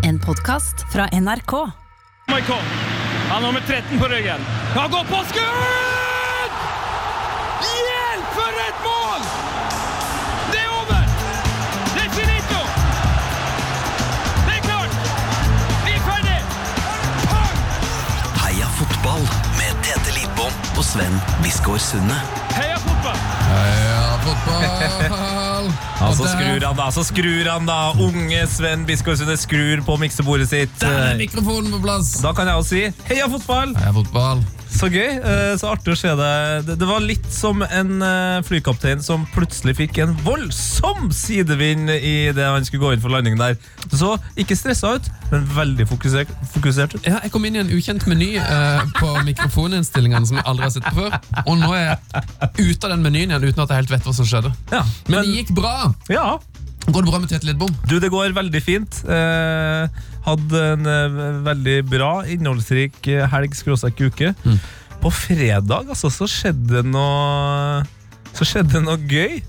En podkast fra NRK. Michael. Han har nummer 13 på ryggen. Han går på skudd! Hjelp, for et mål! Det er over! Det er finito! Det er klart! Vi er ferdig! Pang! Heia fotball med Tete Lidbom og Sven Biskår Sunde. Heia fotball! Heia fotball! Ja, så skrur han da, så skrur han da. Unge Sven Biskårsundet skrur på miksebordet sitt. Der er mikrofonen på plass! Da kan jeg også si heia fotball! Heia fotball. Så gøy. eh, Så artig å se deg. Det- var litt som en eh, flykaptein som plutselig fikk en voldsom sidevind i det han skulle gå inn for landing der. Så ikke stressa ut, men veldig fokusert, fokusert. Ja, jeg kom inn i en ukjent meny eh, på mikrofoninnstillingene som jeg aldri har sett på før. Og nå er jeg ute av den menyen igjen uten at jeg helt vet hva som skjedde. Ja, Men det gikk bra! ja. Går det bra med Tete Lidbom? Du, det går veldig fint. Eh, hadde en eh, veldig bra, innholdsrik eh, helg skråstrek uke. Mm. På fredag altså, så skjedde noe Så skjedde noe gøy.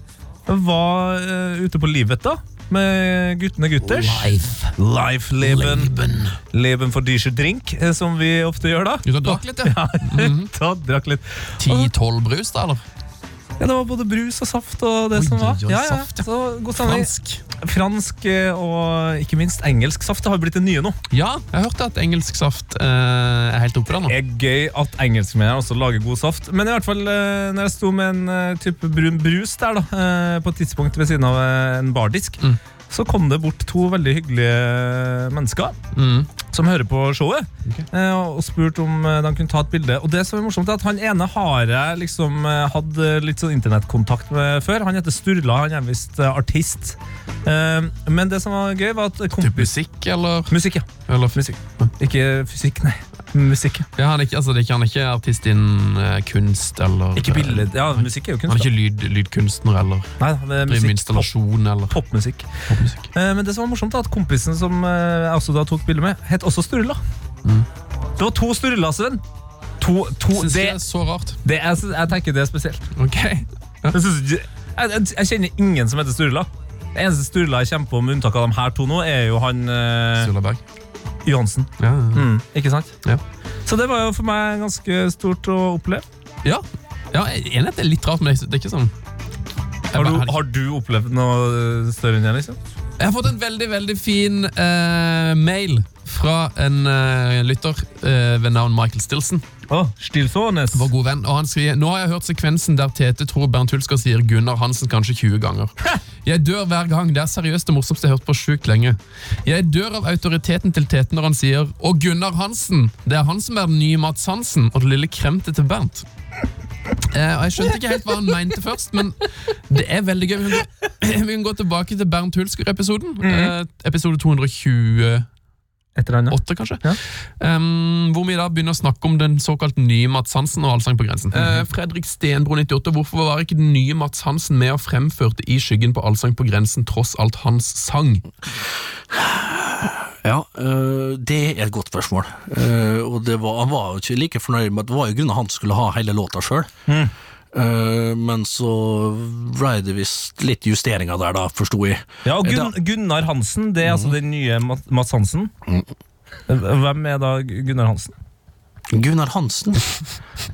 Jeg var uh, ute på livet da med guttene gutters. Life. Life Leben. Leben. Leben for Dyscher drink, som vi ofte gjør da. Du drakk litt, ja? Ja, da drakk litt. 10-12 brus, da, eller? Ja, det var både brus og saft og det Oi, som var. Ja, ja. ja. Så god stemning. Fransk. Fransk eh, og ikke minst engelsk saft. Har blitt det nye nå. Ja, jeg hørte at engelsk saft eh, er helt opera nå. Det er gøy at engelskmennene også lager god saft. Men i hvert fall eh, når jeg sto med en eh, type brun brus der da, eh, på et tidspunkt ved siden av eh, en bardisk, Mm. Så kom det bort to veldig hyggelige mennesker Mm. som hører på showet, Ok. eh, og spurte om eh, de kunne ta et bilde. Og det som er morsomt er at Han ene har jeg liksom eh, hatt litt sånn internettkontakt med før. Han heter Sturla, han er visst artist. Men det som var gøy, var at kompis... musikk, eller? Musikk, ja. eller fysikk. Ikke fysikk, nei. Musikk. ja. Han er ikke, altså, det er ikke, han er ikke artist innen eh, kunst, eller Ikke bilde. Ja, musikk er jo Han kunst. er da. ikke lyd, lydkunstner, eller Nei, det er driver med musikk. Installasjon, eller popmusikk. popmusikk. Eh, Men det som var morsomt, er at kompisen som eh, jeg også da tok bilde med, het også Sturla. Mm. Det var to Sturla, Sven. To, to, Syns det, det er så rart. det er, jeg tenker det er spesielt. Ok. Jeg, synes ikke- jeg, jeg, jeg kjenner ingen som heter Sturla. Det eneste Sturla jeg kommer på, med unntak av de her to nå, er jo han eh, Sturla Berg. Johansen. Ja, ja, Mm, ikke sant? Ja. Så det var jo for meg ganske stort å oppleve. ja. ja jeg er litt rart, men det er er ikke sånn Jeg Har du, har du opplevd noe større enn det? liksom? Jeg har fått en veldig veldig fin uh, mail fra en uh, lytter uh, ved navn Michael Stilson. Oh, Stilsånes. Vår gode venn, og han skriver Nå har jeg hørt sekvensen der Tete tror Bernt Hulsker sier Gunnar Hansen kanskje 20 ganger. Jeg dør hver gang. Det er seriøst det morsomste jeg har hørt på sjukt lenge. Jeg dør av autoriteten til Tete når han sier Og Gunnar Hansen! Det er han som er den nye Mats Hansen og det lille kremtet til Bernt. Eh, og Jeg skjønte ikke helt hva han mente først, men det er veldig gøy. Vi kan gå, tilbake til Bernt Hulsker-episoden. eh, episode 228, den, ja. Åtte, kanskje. Ja. Um, hvor vi da begynner å snakke om den såkalt nye Mats Hansen og Allsang på grensen. Eh, Fredrik Stenbro 98, hvorfor var ikke den nye Mats Hansen med og fremførte i skyggen på Allsang på grensen tross alt hans sang? Ja, øh, det er et godt spørsmål. Uh, og det var, han var jo ikke like fornøyd med at det var jo grunnen han skulle ha hele låta sjøl. Men så ble det visst litt justeringer der, da, forsto jeg. Ja, og Gun Gunnar Hansen, det er altså den nye Mats Hansen. Hvem er da Gunnar Hansen? Gunnar Hansen.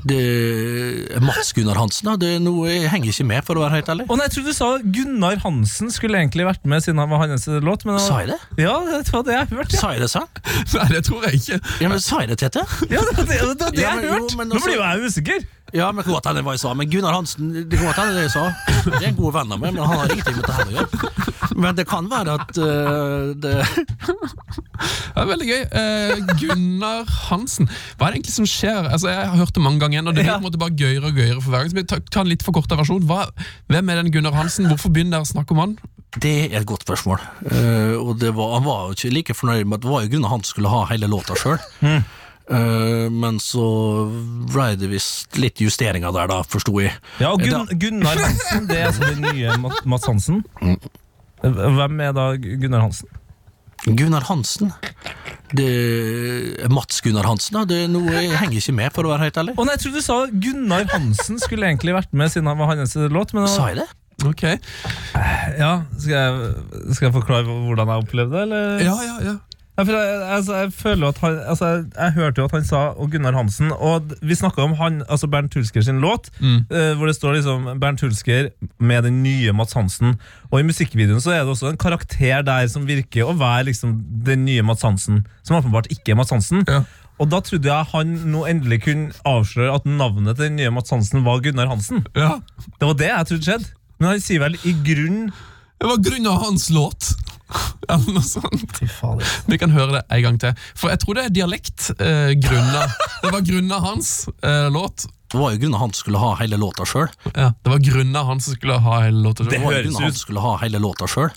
Det Mats Gunnar Hansen. Det er noe, jeg henger ikke med, for å være helt ærlig. Å nei, jeg trodde du sa Gunnar Hansen skulle egentlig vært med siden han var hans låt. Men Sa jeg det? Ja, det var det jeg hørte. Ja, Sa jeg det, sant? Nei, det tror jeg ikke. Ja, men sa jeg det, Tete? ja det var det, det, det, det Ja, men jeg hørte. Nå altså- blir jo jeg usikker. Ja, men det kan godt hende hva jeg sa. Men Gunnar Hansen, det kan godt hende det jeg sa. Det er en god venn av meg, men han har ingenting med dette her å gjøre. Men det kan være at uh, det Det er veldig gøy. Uh, Gunnar Hansen. Hva er det egentlig som skjer? Altså, Jeg har hørt det mange ganger, og det blir Ja. på en måte bare gøyere og gøyere for hver gang. Så vi tar, tar en litt forkorta versjon. Hva, hvem er den Gunnar Hansen? Hvorfor begynner dere å snakke om han? Det er et godt spørsmål. Uh, og det var, han var jo ikke like fornøyd med at det var jo grunnen han skulle ha hele låta sjøl. Men så ble det visst litt justeringer der, da, forsto jeg. Ja, og Gun Gunnar Hansen, det er altså den nye Mats Hansen. Hvem er da Gunnar Hansen? Gunnar Hansen. Det Mats Gunnar Hansen, da. Det er noe, jeg henger ikke med, for å være helt ærlig. Å nei, jeg trodde du sa Gunnar Hansen skulle egentlig vært med siden han var hans låt. Men Sa jeg det? Ok. ja, skal, jeg, skal jeg forklare hvordan jeg opplevde det? Eller? Ja, ja, ja. Jeg, altså, jeg føler at han altså, jeg, jeg hørte jo at han sa og Gunnar Hansen Og vi snakka om han, altså Bernt Hulsker sin låt, eh, hvor det står liksom Bernt Hulsker med den nye Mats Hansen. Og i musikkvideoen så er det også en karakter der som virker å være liksom den nye Mats Hansen, som åpenbart ikke er Mats Hansen. Ja. Og da trodde jeg han nå endelig kunne avsløre at navnet til den nye Mats Hansen var Gunnar Hansen. Ja. Det var det jeg trodde skjedde. Men han sier vel i grunn Det var grunna hans låt. Eller noe sånt. Vi kan høre det en gang til. For jeg tror det er dialekt. Eh, grunna. Det var grunna hans eh, låt. Det var jo grunnen han skulle ha hele låta sjøl. Ja, det var grunna han som skulle ha hele låta. Det Det var jo høres grunnen han skulle ha hele låta sjøl.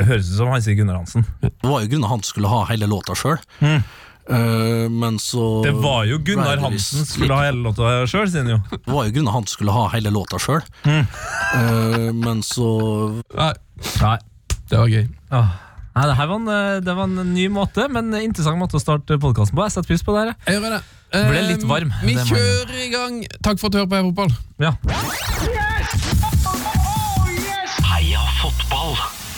Det høres ut som han sier Gunnar Hansen. Det var jo grunnen han skulle ha hele låta sjøl. men så Det var jo Gunnar Hansen skulle ha hele låta sjøl, sier han jo. Det var jo grunnen han skulle ha hele låta sjøl. men så Nei, Nei. Det var gøy. Ah. Nei, det, her var en, eh, det var en ny måte, men interessant måte å starte podkasten på. Jeg setter pris på det. her. jeg. Gjør det. Ble litt Eh, varm, Vi kjører i gang. Takk for at du hører på Fotball. Ja. Heia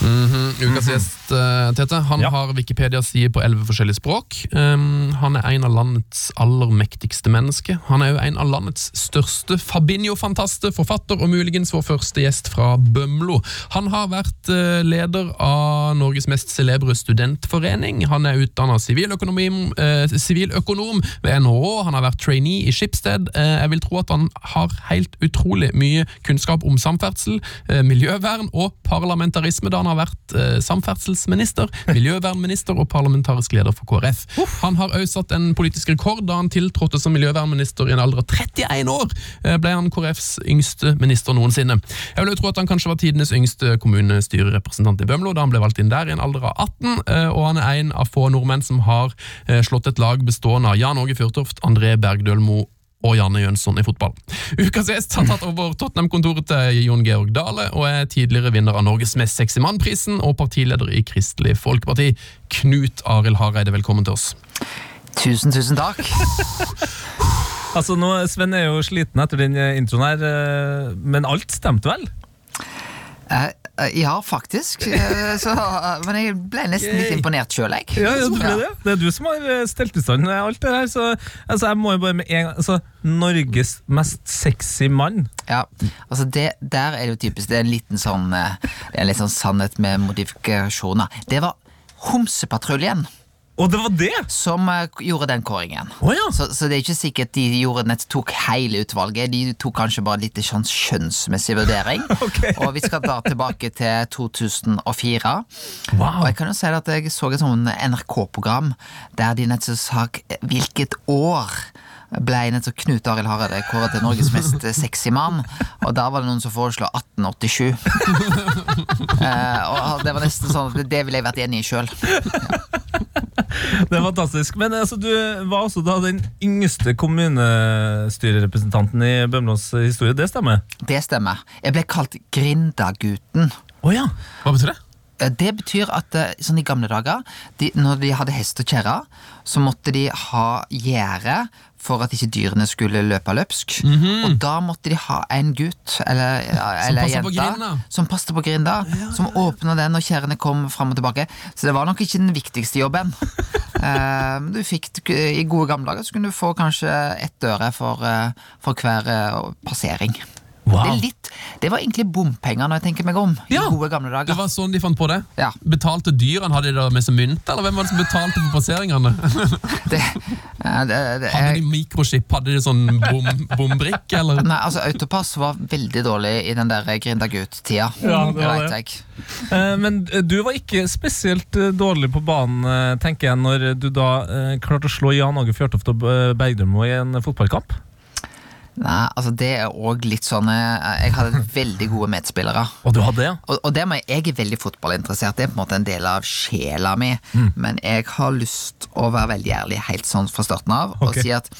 fotball! Ukas gjest, uh, Tete, han Ja. har Wikipedia-sider på elleve forskjellige språk. Um, han er en av landets aller mektigste mennesker. Han er jo en av landets største Fabinho-fantaste, forfatter og muligens vår første gjest fra Bømlo. Han har vært uh, leder av Norges mest celebre studentforening. Han er utdanna siviløkonom uh, ved NHO. Han har vært trainee i Schibsted. Jeg vil tro at han har helt utrolig mye kunnskap om samferdsel, miljøvern og parlamentarisme, da han har vært eh, samferdselsminister, miljøvernminister og parlamentarisk leder for KrF. Han har også satt en politisk rekord da han tiltrådte som miljøvernminister i en alder av 31 år. eh, ble han KrFs yngste minister noensinne. Jeg vil jo tro at han kanskje var tidenes yngste kommunestyrerepresentant i Bømlo da han ble valgt inn der i en alder av 18, eh, og han er en av få nordmenn som har eh, slått et lag bestående av Jan Åge Fjørtoft, André Bergdølmo og Janne Jønsson i fotball. Ukas gjest har tatt over Tottenham-kontoret til Jon Georg Dale, og er tidligere vinner av Norges mest sexy mann-prisen og partileder i Kristelig Folkeparti. Knut Arild Hareide, velkommen til oss. Tusen, tusen takk. Altså, nå, Sven er jo sliten etter den eh, introen her, eh, men alt stemte vel? Eh, eh, ja, faktisk. Eh, så, eh, men jeg ble nesten litt imponert sjøl, jeg. Ja, ja, du ble det. det er du som har eh, stelt i stand alt det her. Så altså, jeg må jo bare med en gang altså, Norges mest sexy mann. Ja, altså det, Der er det jo typisk. Det er en liten sånn eh, en litt sånn sannhet med modifikasjoner. Det var Homsepatruljen Og det var det! som uh, gjorde den kåringen. Oh, ja. Så, så det er ikke sikkert de gjorde nett, tok hele utvalget. De tok kanskje bare litt sånn skjønnsmessig vurdering. okay. Og vi skal da tilbake til 2004. Wow. Og jeg kan jo si at jeg så et sånn NRK-program der de nettopp sa hvilket år ble nettopp Knut Arild Hareide kåret til Norges mest sexy mann. Og da var det noen som foreslo 1887. uh, og det var nesten sånn at det ville jeg vært enig i sjøl. Det er fantastisk. Men altså, du var også da den yngste kommunestyrerepresentanten i Bømlos historie. Det stemmer? Det stemmer. Jeg ble kalt Grindagutten. Oh, ja. Hva betyr det? Eh, Det betyr at eh, sånn i gamle dager, de, når de hadde hest og kjerre, så måtte de ha gjerde for at ikke dyrene skulle løpe løpsk. Og da måtte de ha en gutt eller, ja, eller passet jente som passet på grinda, som åpna den når kjerrene kom fram og tilbake. Så det var nok ikke den viktigste jobben. Du fikk, I gode gamle dager så kunne du få kanskje ett øre for, eh, for hver eh, passering. Det, er litt, det var egentlig bompenger, når jeg tenker meg om. Ja, I gode gamle Det var sånn de fant på det? Ja. Betalte dyrene, hadde de det med seg mynt, eller hvem var det som betalte for passeringene? Det, det, det, Hadde de mikroskip, hadde de sånn bom, bombrikk, eller? Nei, altså Autopass var veldig dårlig i den der Grindagut-tida. Ja, det var det. jeg. Eh, Men eh, du var ikke spesielt eh, dårlig på banen, tenker jeg, når du da uh, klarte å slå Jan Åge Fjørtoft og Bergdølmo i en fotballkamp. Nei, altså Det er òg litt sånn eh, Jeg hadde veldig gode medspillere. Og du hadde det, ja? Og, og det med, jeg, er veldig fotballinteressert, det er på en måte en del av sjela mi. Mm. Men jeg har lyst å være veldig ærlig helt sånn fra starten av og si at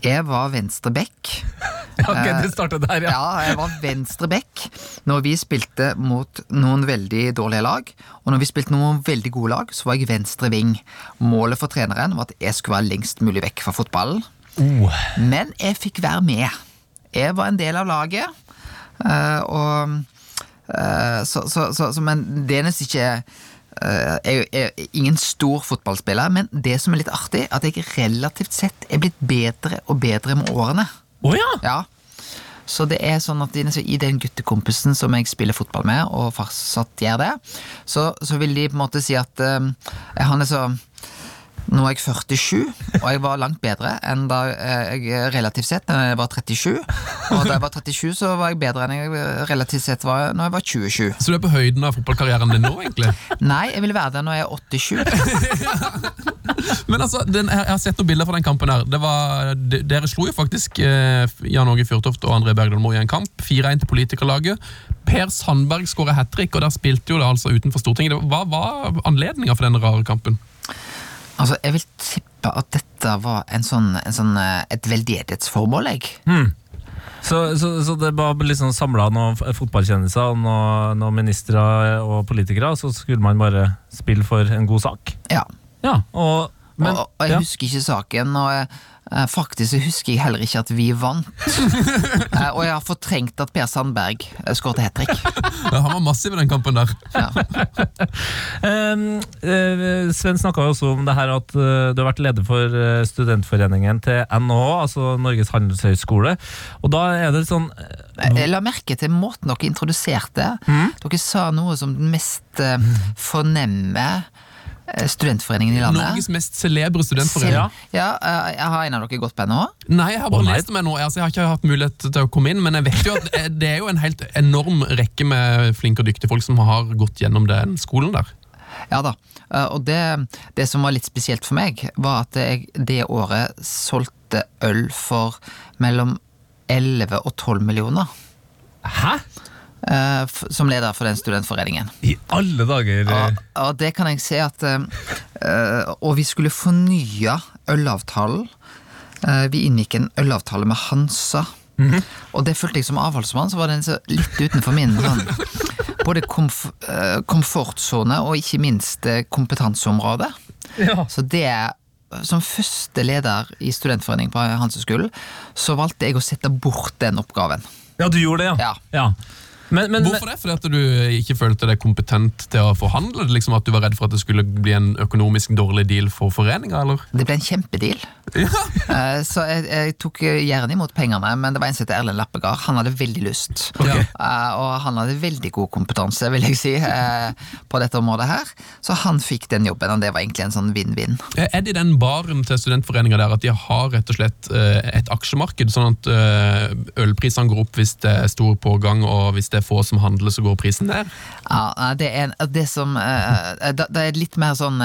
jeg var venstre back. Ok, det startet der, ja. Ja, jeg var venstre back når vi spilte mot noen veldig dårlige lag. Og når vi spilte noen veldig gode lag, så var jeg venstre ving. Målet for treneren var at jeg skulle være lengst mulig vekk fra fotballen. Oh. Men jeg fikk være med. Jeg var en del av laget. eh, og eh, så, så, så, så, Men det er nesten ikke eh, jeg er ingen stor fotballspiller, men det som er litt artig, at jeg relativt sett er blitt bedre og bedre med årene. Oh, ja! Ja. Så det er sånn at i i den guttekompisen som jeg spiller fotball med, og fortsatt gjør det, så, så vil de på en måte si at eh, han er så nå er jeg 47, og jeg var langt bedre enn da eh, jeg relativt sett da jeg var 37. Og da jeg var 37, så var jeg bedre enn jeg relativt sett var når jeg var 27. Så du er på høyden av fotballkarrieren din nå, egentlig? Nei, jeg vil være der når jeg er 87. Men altså, den, jeg har sett noen bilder fra den kampen her. Det var, de, dere slo jo faktisk eh, Jan Åge Fjørtoft og André Bergdal Moe i en kamp. 4-1 til politikerlaget. Per Sandberg skåra hat trick, og der spilte jo det altså utenfor Stortinget. Hva var anledninga for den rare kampen? Altså, jeg vil tippe at dette var en sånn, en sånn, eh, et veldedighetsformål, jeg. Så, så, så det var liksom samla noen fotballkjendiser, noen, noen ministre og politikere, så skulle man bare spille for en god sak? Ja. Ja, og men, og, og jeg ja. husker ikke saken, og jeg, eh, faktisk husker jeg heller ikke at vi vant. Eh, og jeg har fortrengt at Per Sandberg eh, skåret hat trick. Ja, han var massiv i den kampen der. Eh, Sven snakka også om det her at du har vært leder for studentforeningen til NHH, altså Norges handelshøyskole. Og da er det sånn Jeg la merke til måten dere introduserte. Dere sa noe som den mest fornemme studentforeningen i landet. Norges mest celebre studentforening. Ja. Ja, uh, jeg har en av dere gått på NHH? Nei, jeg har bare oh, lest om det nå. Altså, jeg har ikke hatt mulighet til å komme inn, men jeg vet jo at det er jo en helt enorm rekke med flinke og dyktige folk som har gått gjennom den skolen der. Ja da. Eh, Og det, det som var litt spesielt for meg, var at jeg det året solgte øl for mellom 11 og 12 millioner. Hæ?! Eh, f- Som leder for den studentforeningen. I alle dager! eh, Og, og det kan jeg si at eh, eh, Og vi skulle fornye ølavtalen. Uh, Vi inngikk en ølavtale med Hansa. Og det følte jeg som avholdsmann, så var den så litt utenfor min sånn, både komf eh, komfortsone og ikke minst eh, kompetanseområde. Ja. Så det som første leder i studentforeningen på Hanseskolen, så valgte jeg å sette bort den oppgaven. ja, du gjorde det, ja. ja. Ja. Men, men, Hvorfor det? Fordi at du ikke følte deg kompetent til å forhandle? Liksom At du var redd for at det skulle bli en økonomisk dårlig deal for foreninga? Det ble en kjempedeal. Eh, Så jeg, jeg tok gjerne imot pengene, men det var en som het Erlend Lappegard. Han hadde veldig lyst. Okay. Eh, Og han hadde veldig god kompetanse, vil jeg si, eh, på dette området her. Så han fikk den jobben, og det var egentlig en sånn vinn-vinn. Er det i den baren til studentforeninga der at de har rett og slett et aksjemarked, sånn at ølprisene går opp hvis det er stor pågang, og hvis det er få som handler, så går prisen ned? Ja, det er det som Det er litt mer sånn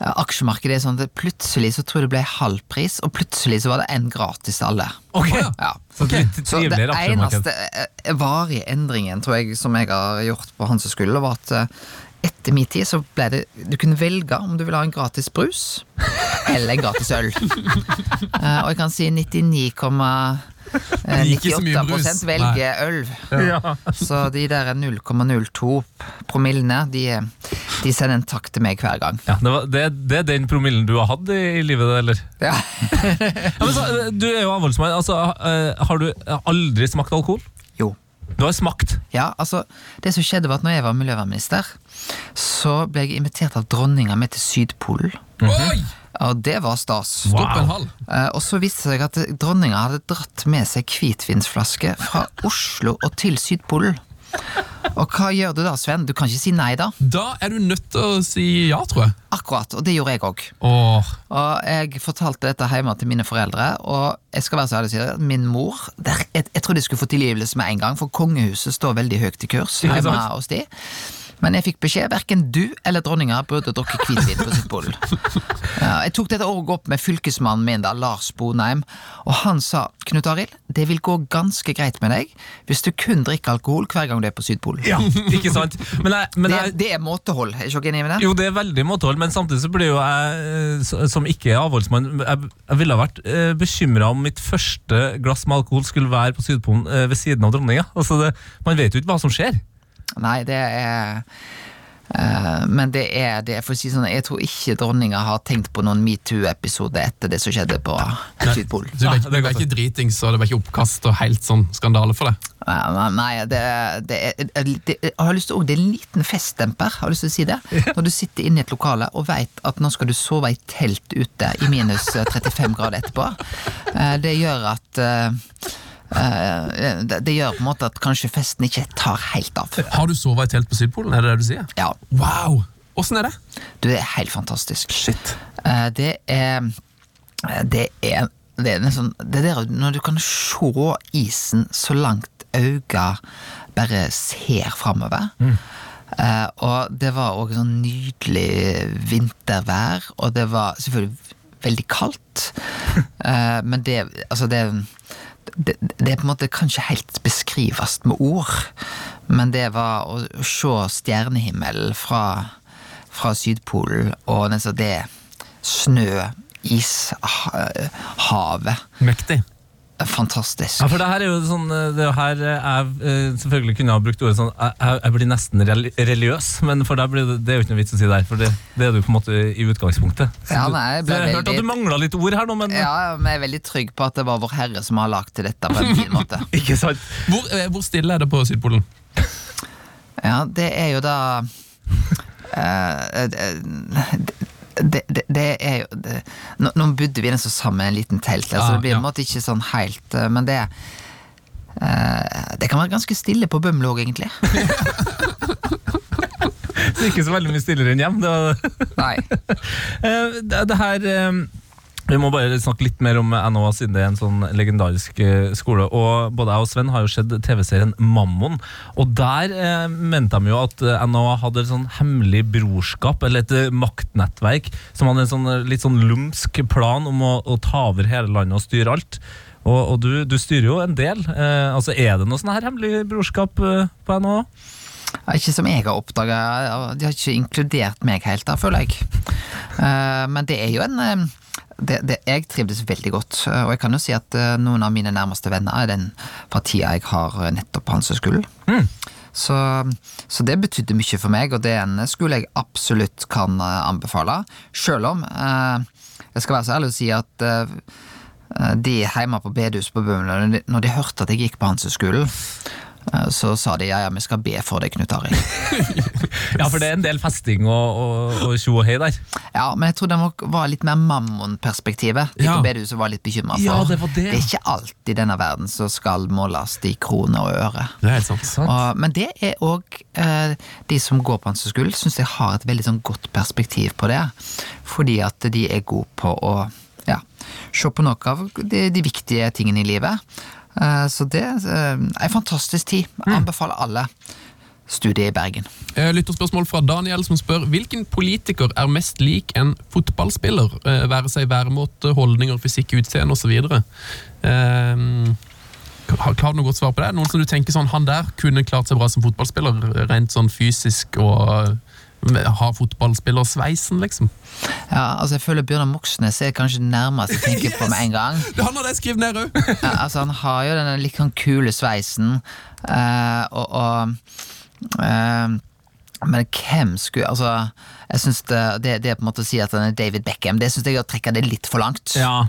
Aksjemarkedet er sånn at plutselig så tror jeg det ble halv pris, og plutselig så var det en gratis til alle. Ok. Ja. Så Så det eneste eh, varige endringen tror jeg som jeg har gjort på Hanseskolen, var at eh, etter min tid så ble det Du kunne velge om du ville ha en gratis brus eller en gratis øl. Eh, og jeg kan si 99,98 Ikke så mye brus. velger øl. Ja. Så de der 0,02 promillene, de, de sender en takk til meg hver gang. Ja, det, var, det, det er den promillen du har hatt i, i livet, eller? Ja. Ja, men så, du er jo avholdsmann. Altså, eh, har du aldri smakt alkohol? Jo. Du har smakt. Ja, altså, det som skjedde var at når jeg var miljøvernminister, så ble jeg invitert av dronninga med til Sydpolen. Oi! Og det var stas. Halv. Eh, Og så viste det seg at dronninga hadde dratt med seg hvitvinsflaske fra Oslo og til Sydpolen. Og hva gjør du da, Sven? Du kan ikke si nei, da. Da er du nødt til å si ja, tror jeg. Akkurat, og det gjorde jeg òg. Og jeg fortalte dette hjemme til mine foreldre, og jeg skal være så ærlig å si det, min mor der, jeg, jeg trodde jeg skulle få tilgivelse med en gang, for kongehuset står veldig høyt i kurs hjemme hos de. Men jeg fikk beskjed, verken du eller dronninga burde drukke hvitvin på Sydpolen. Ja, jeg tok dette året opp med fylkesmannen min, da, Lars Bonheim, og han sa Knut Arild, det vil gå ganske greit med deg hvis du kun drikker alkohol hver gang du er på Sydpolen. Ja, ikke sant? Men jeg, men det, jeg, det er måtehold, er ikke dere enig med det? jo, det er veldig måtehold, men samtidig så blir jo jeg, eh, som ikke er avholdsmann, jeg, jeg ville ha vært eh, bekymra om mitt første glass med alkohol skulle være på Sydpolen eh, ved siden av dronninga. Altså det, man vet jo ikke hva som skjer. Nei, det er Uh, men det er, det er for å si sånn, jeg tror ikke dronninga har tenkt på noen metoo-episode etter det som skjedde på Sydpolen. Det, det, var ikke, du var ikke dritings, og det var ikke oppkast og helt sånn skandale for deg? Nei, Nei, det, det, er, det, jeg har lyst til å- det er en liten festdemper, har lyst til å si det. Når du sitter inne i et lokale og veit at nå skal du sove i telt ute i minus eh, 35 grader etterpå. Uh, Det gjør at eh, eh, det, det gjør på en måte at kanskje festen ikke tar helt av. Har du sovet i telt på Sydpolen, er det det du sier? Ja, Wow! Åssen er det? du er helt fantastisk. Shit. Eh, Det er Det er det er nesten Det der når du kan se isen så langt øynene bare ser framover. Eh, og det var òg sånn nydelig vintervær, og det var selvfølgelig veldig kaldt. Eh, men det Altså, det det, det på en måte kan ikke helt beskrives med ord, men det var å, å se stjernehimmelen fra, fra Sydpolen, og det snø, is, ha, havet. Mektig. Fantastisk. Ja, for det her er jo sånn eh, Det er her er, jeg eh, selvfølgelig kunne ha brukt ordet sånn Jeg, jeg- jeg blir nesten religiøs, men for deg blir det, det er jo ikke noe vits å si der, for det, det er du på en måte i utgangspunktet. Så Ja, nei, jeg ble jeg hørte at du mangla litt ord her nå, men Ja, men jeg er veldig trygg på at det var Vår Herre som har lagd til dette på en fin måte. ikke sant? Hvor, eh, hvor stille er det på Sydpolen? Ja, det er jo da eh, det, det, det er jo det, nå, nå bodde vi nesten sammen i en liten telt, så Ja, det blir på en måte ikke sånn helt eh, Men det eh, Det kan være ganske stille på Bømlo òg, egentlig. Så ikke så veldig mye stillere enn hjem. Nei. Eh, det, her Vi må bare snakke litt mer om NHA, siden det er en sånn legendarisk eh, skole. Og Både jeg og Sven har jo sett TV-serien Mammon, og der eh, mente de jo at eh, NHA hadde et sånn hemmelig brorskap, eller et eh, maktnettverk, som hadde en sånn, litt sånn lumsk plan om å, å ta over hele landet og styre alt. Og, og du, du styrer jo en del. Eh, altså Er det noe sånn her hemmelig brorskap eh, på NHA? Ikke som jeg har oppdaga. De har ikke inkludert meg helt da, føler jeg. Eh, Men det er jo en det, det, Jeg trivdes veldig godt, og jeg kan jo si at eh, noen av mine nærmeste venner er den partia jeg har eh, nettopp på Mm. Så, så det betydde mye for meg, og det er en skole jeg absolutt kan eh, anbefale. Selv om eh, jeg skal være så ærlig å si at eh, de hjemme på bedehuset på Bømlo, når de- hørte at jeg gikk på hans eh, så sa de ja, ja, vi skal be for deg, Knut Arild. Ja, for det er en del festing og, tjo og hei der. Ja, men jeg tror det var litt mer mammonperspektivet De Ja. på bedehuset var litt bekymra for. Ja, det var det. er ikke alt i denne verden som skal måles i kroner og øre. Det er helt sant. Og, men det er òg eh, De som går på Handelshøyskolen, syns jeg har et veldig sånn godt perspektiv på det. Fordi at de er gode på å ja, se på noe av de, de viktige tingene i livet. Eh, så det er ei fantastisk tid. Anbefaler alle studiet i Bergen. Eh, Lytterspørsmål fra Daniel som spør Hvilken politiker er mest lik en fotballspiller? Eh, Være seg væremåte, holdninger, fysikk, utseende osv. Eh, har har du noe godt svar på det? Noen som du tenker sånn Han der kunne klart seg bra som fotballspiller, rent sånn fysisk og eh, har fotballspillersveisen, liksom. Ja, altså jeg føler Bjørnar Moxnes er kanskje det nærmeste jeg tenker på med en gang. Det han det jeg skrevet ned òg! Ja, altså Han har jo denne litt sånn kule sveisen, uh, og, og uh, Men hvem skulle Altså, jeg synes det, det, det er på en måte å si at han er David Beckham, det syns jeg er å trekke det litt for langt. Ja.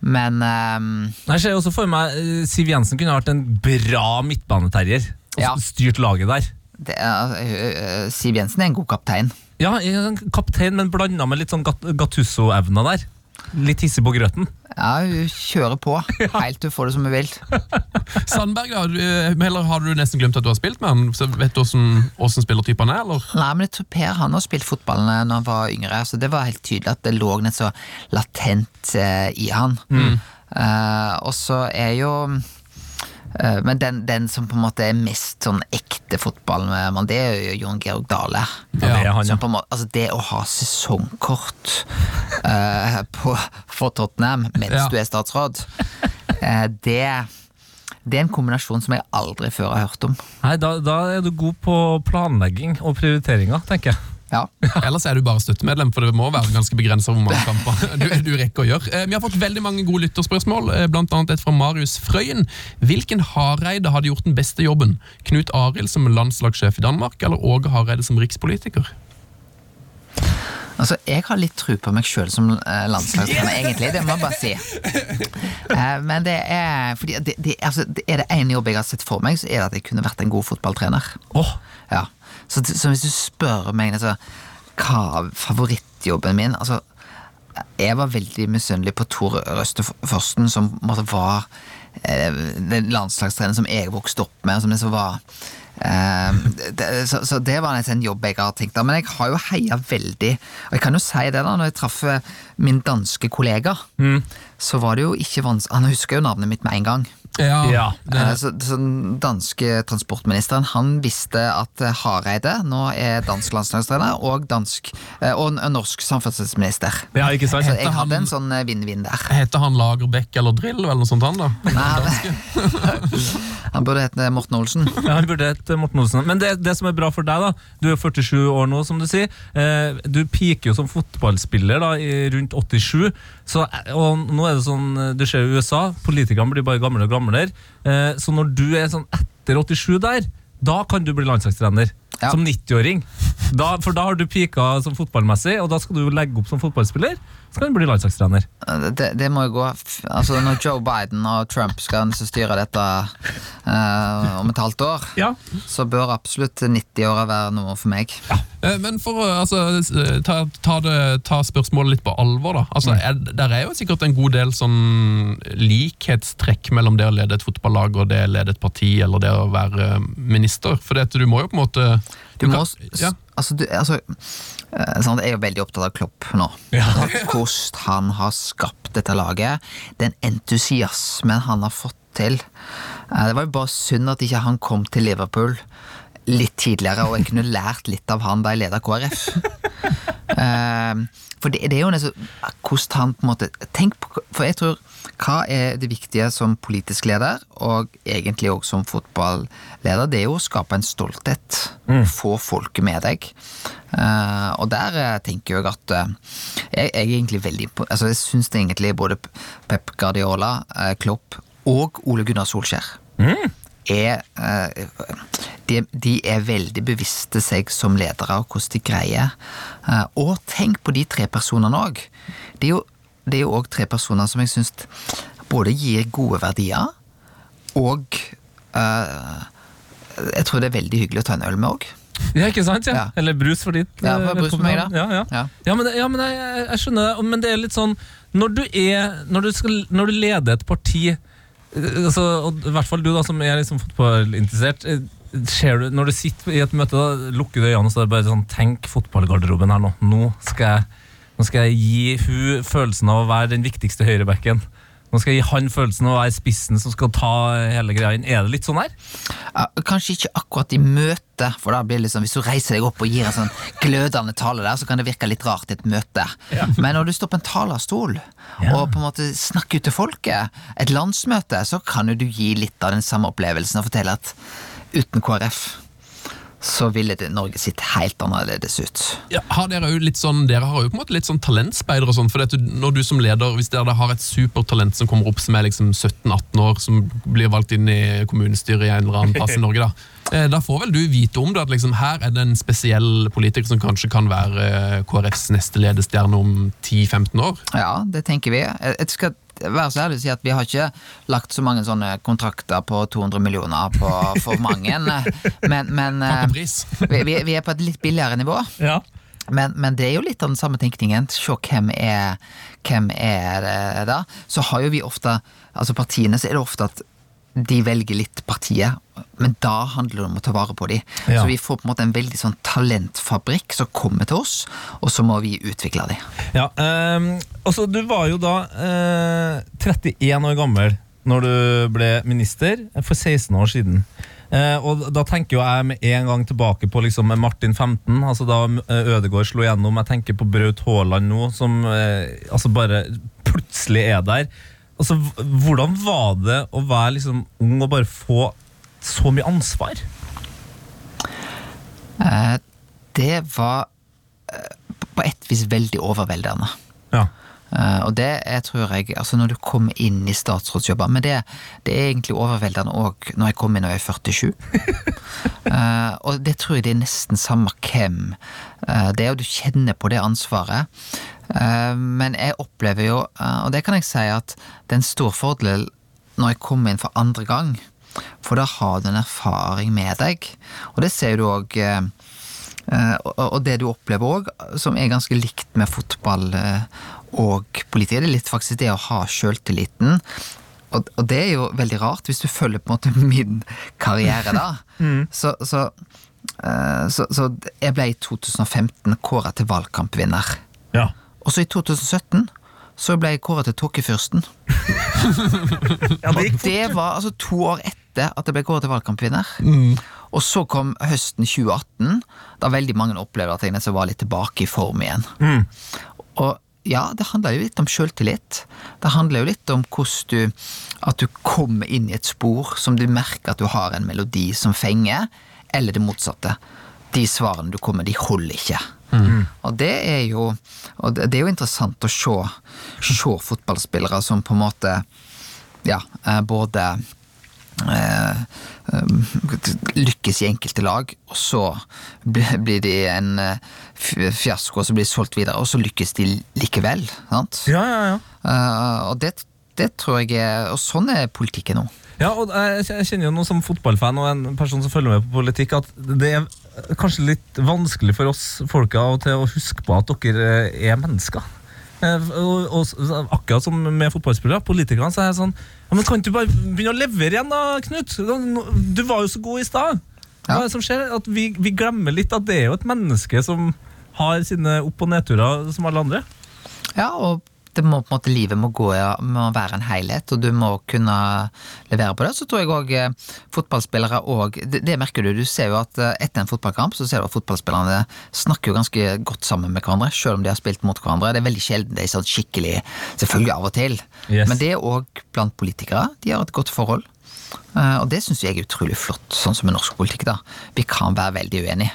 Men um, Jeg ser også for meg Siv Jensen kunne vært en bra midtbaneterrier. Og Ja. styrt laget der. Det er, eh, Siv Jensen er en god kaptein. Ja, en kaptein, men blanda med litt sånn Gat- Gattusso-evner der. Litt hissig på grøten. Ja, hun kjører på helt til hun får det som hun vil. Sandberg, da. du, eh, Eller har du nesten glemt at du har spilt med han? Så vet du åssen spillertype han er, eller? Nei, men jeg tror Per han har spilt fotball når han var yngre, så det var helt tydelig at det lå noe så latent eh, i han. Eh, og så er jo eh, Men den, den som på en måte er mest sånn ekte fotballmann, det er jo Jon Georg Dale. Ja, det han, ja. Måte, altså det å ha sesongkort uh, på, for Tottenham mens Ja. du er statsråd, uh, det det er en kombinasjon som jeg aldri før har hørt om. Nei, da, da er du god på planlegging og prioriteringer, tenker jeg. Ja. Ellers er du bare støttemedlem, for det må være ganske begrensa hvor mange kamper du, du rekker å gjøre. Eh, Vi har fått veldig mange gode lytterspørsmål, bl.a. blant annet et fra Marius Frøyen. Hvilken Hareide hadde gjort den beste jobben? Knut Arild som landslagssjef i Danmark, eller Åge Hareide som rikspolitiker? Altså, Jeg har litt tro på meg sjøl som eh, landslagstrener, egentlig. Det må jeg bare si. Eh, Men det er fordi det, det, altså, det er det ene jobb jeg har sett for meg, så er det at jeg kunne vært en god fotballtrener. Åh, Ja. Så, så hvis du spør meg altså, hva favorittjobben min altså, Jeg var veldig misunnelig på Tor Røsteforsten, som måte var eh, den landslagstreneren som jeg vokste opp med. Som liksom var Uh, det, så, så det var en jobb jeg har tenkt av. Men jeg har jo heia veldig Og jeg kan jo si det, da, når jeg traff eh, min danske kollega, så var det jo ikke vanskelig Han husker jo navnet mitt med en gang. Ja. Eh, Så, så den danske transportministeren Han visste at eh, Hareide nå er dansk landslagstrener og, dansk, eh, og norsk samferdselsminister. ja, ikke sant? Så jeg han- hadde en sånn vinn-vinn der. Heter han Lagerbäck eller Drill, eller noe sånt? han da? Nei, han, han burde hete Morten Olsen. Ja, han burde hete Morten Olsen. Men det, det som er bra for deg, da du er 47 år nå, som du sier. Eh, du piker jo som fotballspiller da, i rundt 87. Så, og nå er det sånn, Du ser i USA, politikerne blir bare gamle og gamlere. Eh, så når du er sånn etter 87 der, da kan du bli landslagstrener. Ja. Som 90-åring. For da har du pika som fotballmessig, og da skal du legge opp som fotballspiller. Så hun bli landslagstrener. Det, det må jo gå Altså Når Joe Biden og Trump skal styre dette uh, om et halvt år, Ja. så bør absolutt 90-åra være noe for meg. Ja. Men for å altså, ta, ta, det, ta spørsmålet litt på alvor, da. Altså, er, der er jo sikkert en god del sånn likhetstrekk mellom det å lede et fotballag og det å lede et parti, eller det å være minister. For det, du må jo på en måte Du må kan- ja. Altså, du, altså eh, sant, Jeg er jo veldig opptatt av Klopp nå. Hvordan han har skapt dette laget. Den entusiasmen han har fått til. Eh, Det var jo bare synd at ikke han kom til Liverpool litt tidligere, og jeg kunne lært litt av han da jeg leda KrF. Eh, For det, det er jo nesten hvordan han på en måte Tenk på For jeg tror hva er det viktige som politisk leder, og egentlig også som fotballeder, det er jo å skape en stolthet. Få folket med deg. Uh, og der eh, tenker jeg at uh, jeg, jeg er egentlig veldig Altså jeg syns egentlig både Pep Guardiola, uh, Klopp og Ole Gunnar Solskjær er eh, de, de er veldig bevisste seg som ledere og hvordan de greier. Eh, og tenk på de tre personene òg. Det er jo det òg tre personer som jeg syns både gir gode verdier, og uh, jeg tror det er veldig hyggelig å ta en øl med òg. Ja, ikke sant? Ja. Ja. Eller brus for ditt. Ja, for eh, brus for meg, da. Ja, ja. Ja. Ja, men, ja, men jeg, jeg- skjønner det, men det er litt sånn Når du er Når du, skal, når du leder et parti altså, og I hvert fall du da som er liksom fotballinteressert Ser du, Når du sitter i et møte, da, lukker du øynene og så er det bare sånn Tenk fotballgarderoben her nå. Nå skal jeg, nå skal jeg gi hun følelsen av å være den viktigste høyrebacken. Nå skal jeg gi han følelsen av å være spissen som skal ta hele greia inn. Er det litt sånn her? Ja, Kanskje ikke akkurat i møte, for da blir det liksom, hvis du reiser deg opp og gir en sånn glødende tale der, så kan det virke litt rart i et møte. Men når du står på en talerstol og på en måte snakker ut til folket, et landsmøte, så kan jo du gi litt av den samme opplevelsen og fortelle at uten KrF så ville det Norge sett helt annerledes ut. Ja, har dere jo litt sånn Dere har jo på en måte litt sånn talentspeider og sånn. For du- når du som leder, hvis dere har et supertalent som kommer opp som er liksom 17-18 år, som blir valgt inn i kommunestyret i en eller annen plass i Norge, da. eh, Da får vel du vite om det, at liksom her er det en spesiell politiker som kanskje kan være eh, KrFs neste ledestjerne om 10-15 år. Ja, det tenker vi. Jeg jeg skal være så ærlig å si at vi har ikke lagt så mange sånne kontrakter på 200 millioner på for mange, men, men Takk eh, vi, vi, vi er på et litt billigere nivå. Ja. Men, men det er jo litt av den samme tenkningen. Se hvem er, hvem er det da? Så har jo vi ofte Altså partiene, så er det ofte at de velger litt partiet, men da handler det om å ta vare på de. Ja. Så vi får på en måte en veldig sånn talentfabrikk som kommer til oss, og så må vi utvikle de. Ja, ehm, altså Du var jo da eh, 31 år gammel når du ble minister for 16 år siden. Eh, og Da tenker jo jeg med en gang tilbake på liksom Martin 15, altså da eh, Ødegaard slo gjennom. Jeg tenker på Braut Haaland nå, som eh, altså bare plutselig er der. Altså, Hvordan var det å være liksom ung og bare få så mye ansvar? Eh, Det var eh, på et vis veldig overveldende. Ja. Eh, og det jeg tror jeg Altså når du kommer inn i statsrådsjobber Men det, det er egentlig overveldende òg når jeg kom inn og jeg er 47. Eh, og det tror jeg det er nesten samme hvem det er, og du kjenner på det ansvaret. Eh, men jeg opplever jo, eh, og det kan jeg si, at det er en stor fordel når jeg kommer inn for andre gang. For da har du en erfaring med deg. Og det ser du òg Eh, og, det du opplever òg, som er ganske likt med fotball og politikere, det er litt faktisk det å ha sjøltilliten. Og, det er jo veldig rart, hvis du følger på en måte min karriere, da. Så, så, eh, så, så jeg ble i 2015 kåra til valgkampvinner. Og så i 2017 så ble jeg kåra til Tåkefyrsten. ja, det Og det var altså to år etter at jeg ble kåret til valgkampvinner. Og så kom høsten 2018, da veldig mange opplevde at jeg nesten var litt tilbake i form igjen. Og ja, det handler jo litt om sjøltillit. Det handler jo litt om hvordan du At du kommer inn i et spor som du merker at du har en melodi som fenger, eller det motsatte. De svarene du kommer, de holder ikke. Og det er jo Og det er jo interessant å se, se fotballspillere som på en måte Ja, eh, både eh, eh, lykkes i enkelte lag, og så bli- blir de en eh, fiasko, og så blir de solgt videre, og så lykkes de likevel. Sant? Ja, ja, ja. Eh, og det, det tror jeg er Og sånn er politikken nå. Ja, og jeg kjenner jo noe som fotballfan og en person som følger med på politikk, at det er kanskje litt vanskelig for oss folka av og til å huske på at dere eh, er mennesker. Eh, Og, og akkurat som med fotballspillere, politikerne, så er jeg sånn ja, men Kan du bare begynne å levere igjen, da, Knut? Du var jo så god i stad. Hva er det som skjer? At vi, vi glemmer litt at det er jo et menneske som har sine opp- og nedturer som alle andre. Ja, og det må på en måte livet må gå ja, må være en helhet, og du må kunne levere på det. Så tror jeg òg eh, fotballspillere òg det, det merker du. Du ser jo at eh, etter en fotballkamp så ser du at fotballspillerne snakker jo ganske godt sammen med hverandre, selv om de har spilt mot hverandre. Det er veldig sjelden de er sånn skikkelig Selvfølgelig av og til, Yes. men det er òg blant politikere. De har et godt forhold. Eh, og det syns jeg er utrolig flott, sånn som i norsk politikk. da. Vi kan være veldig uenige.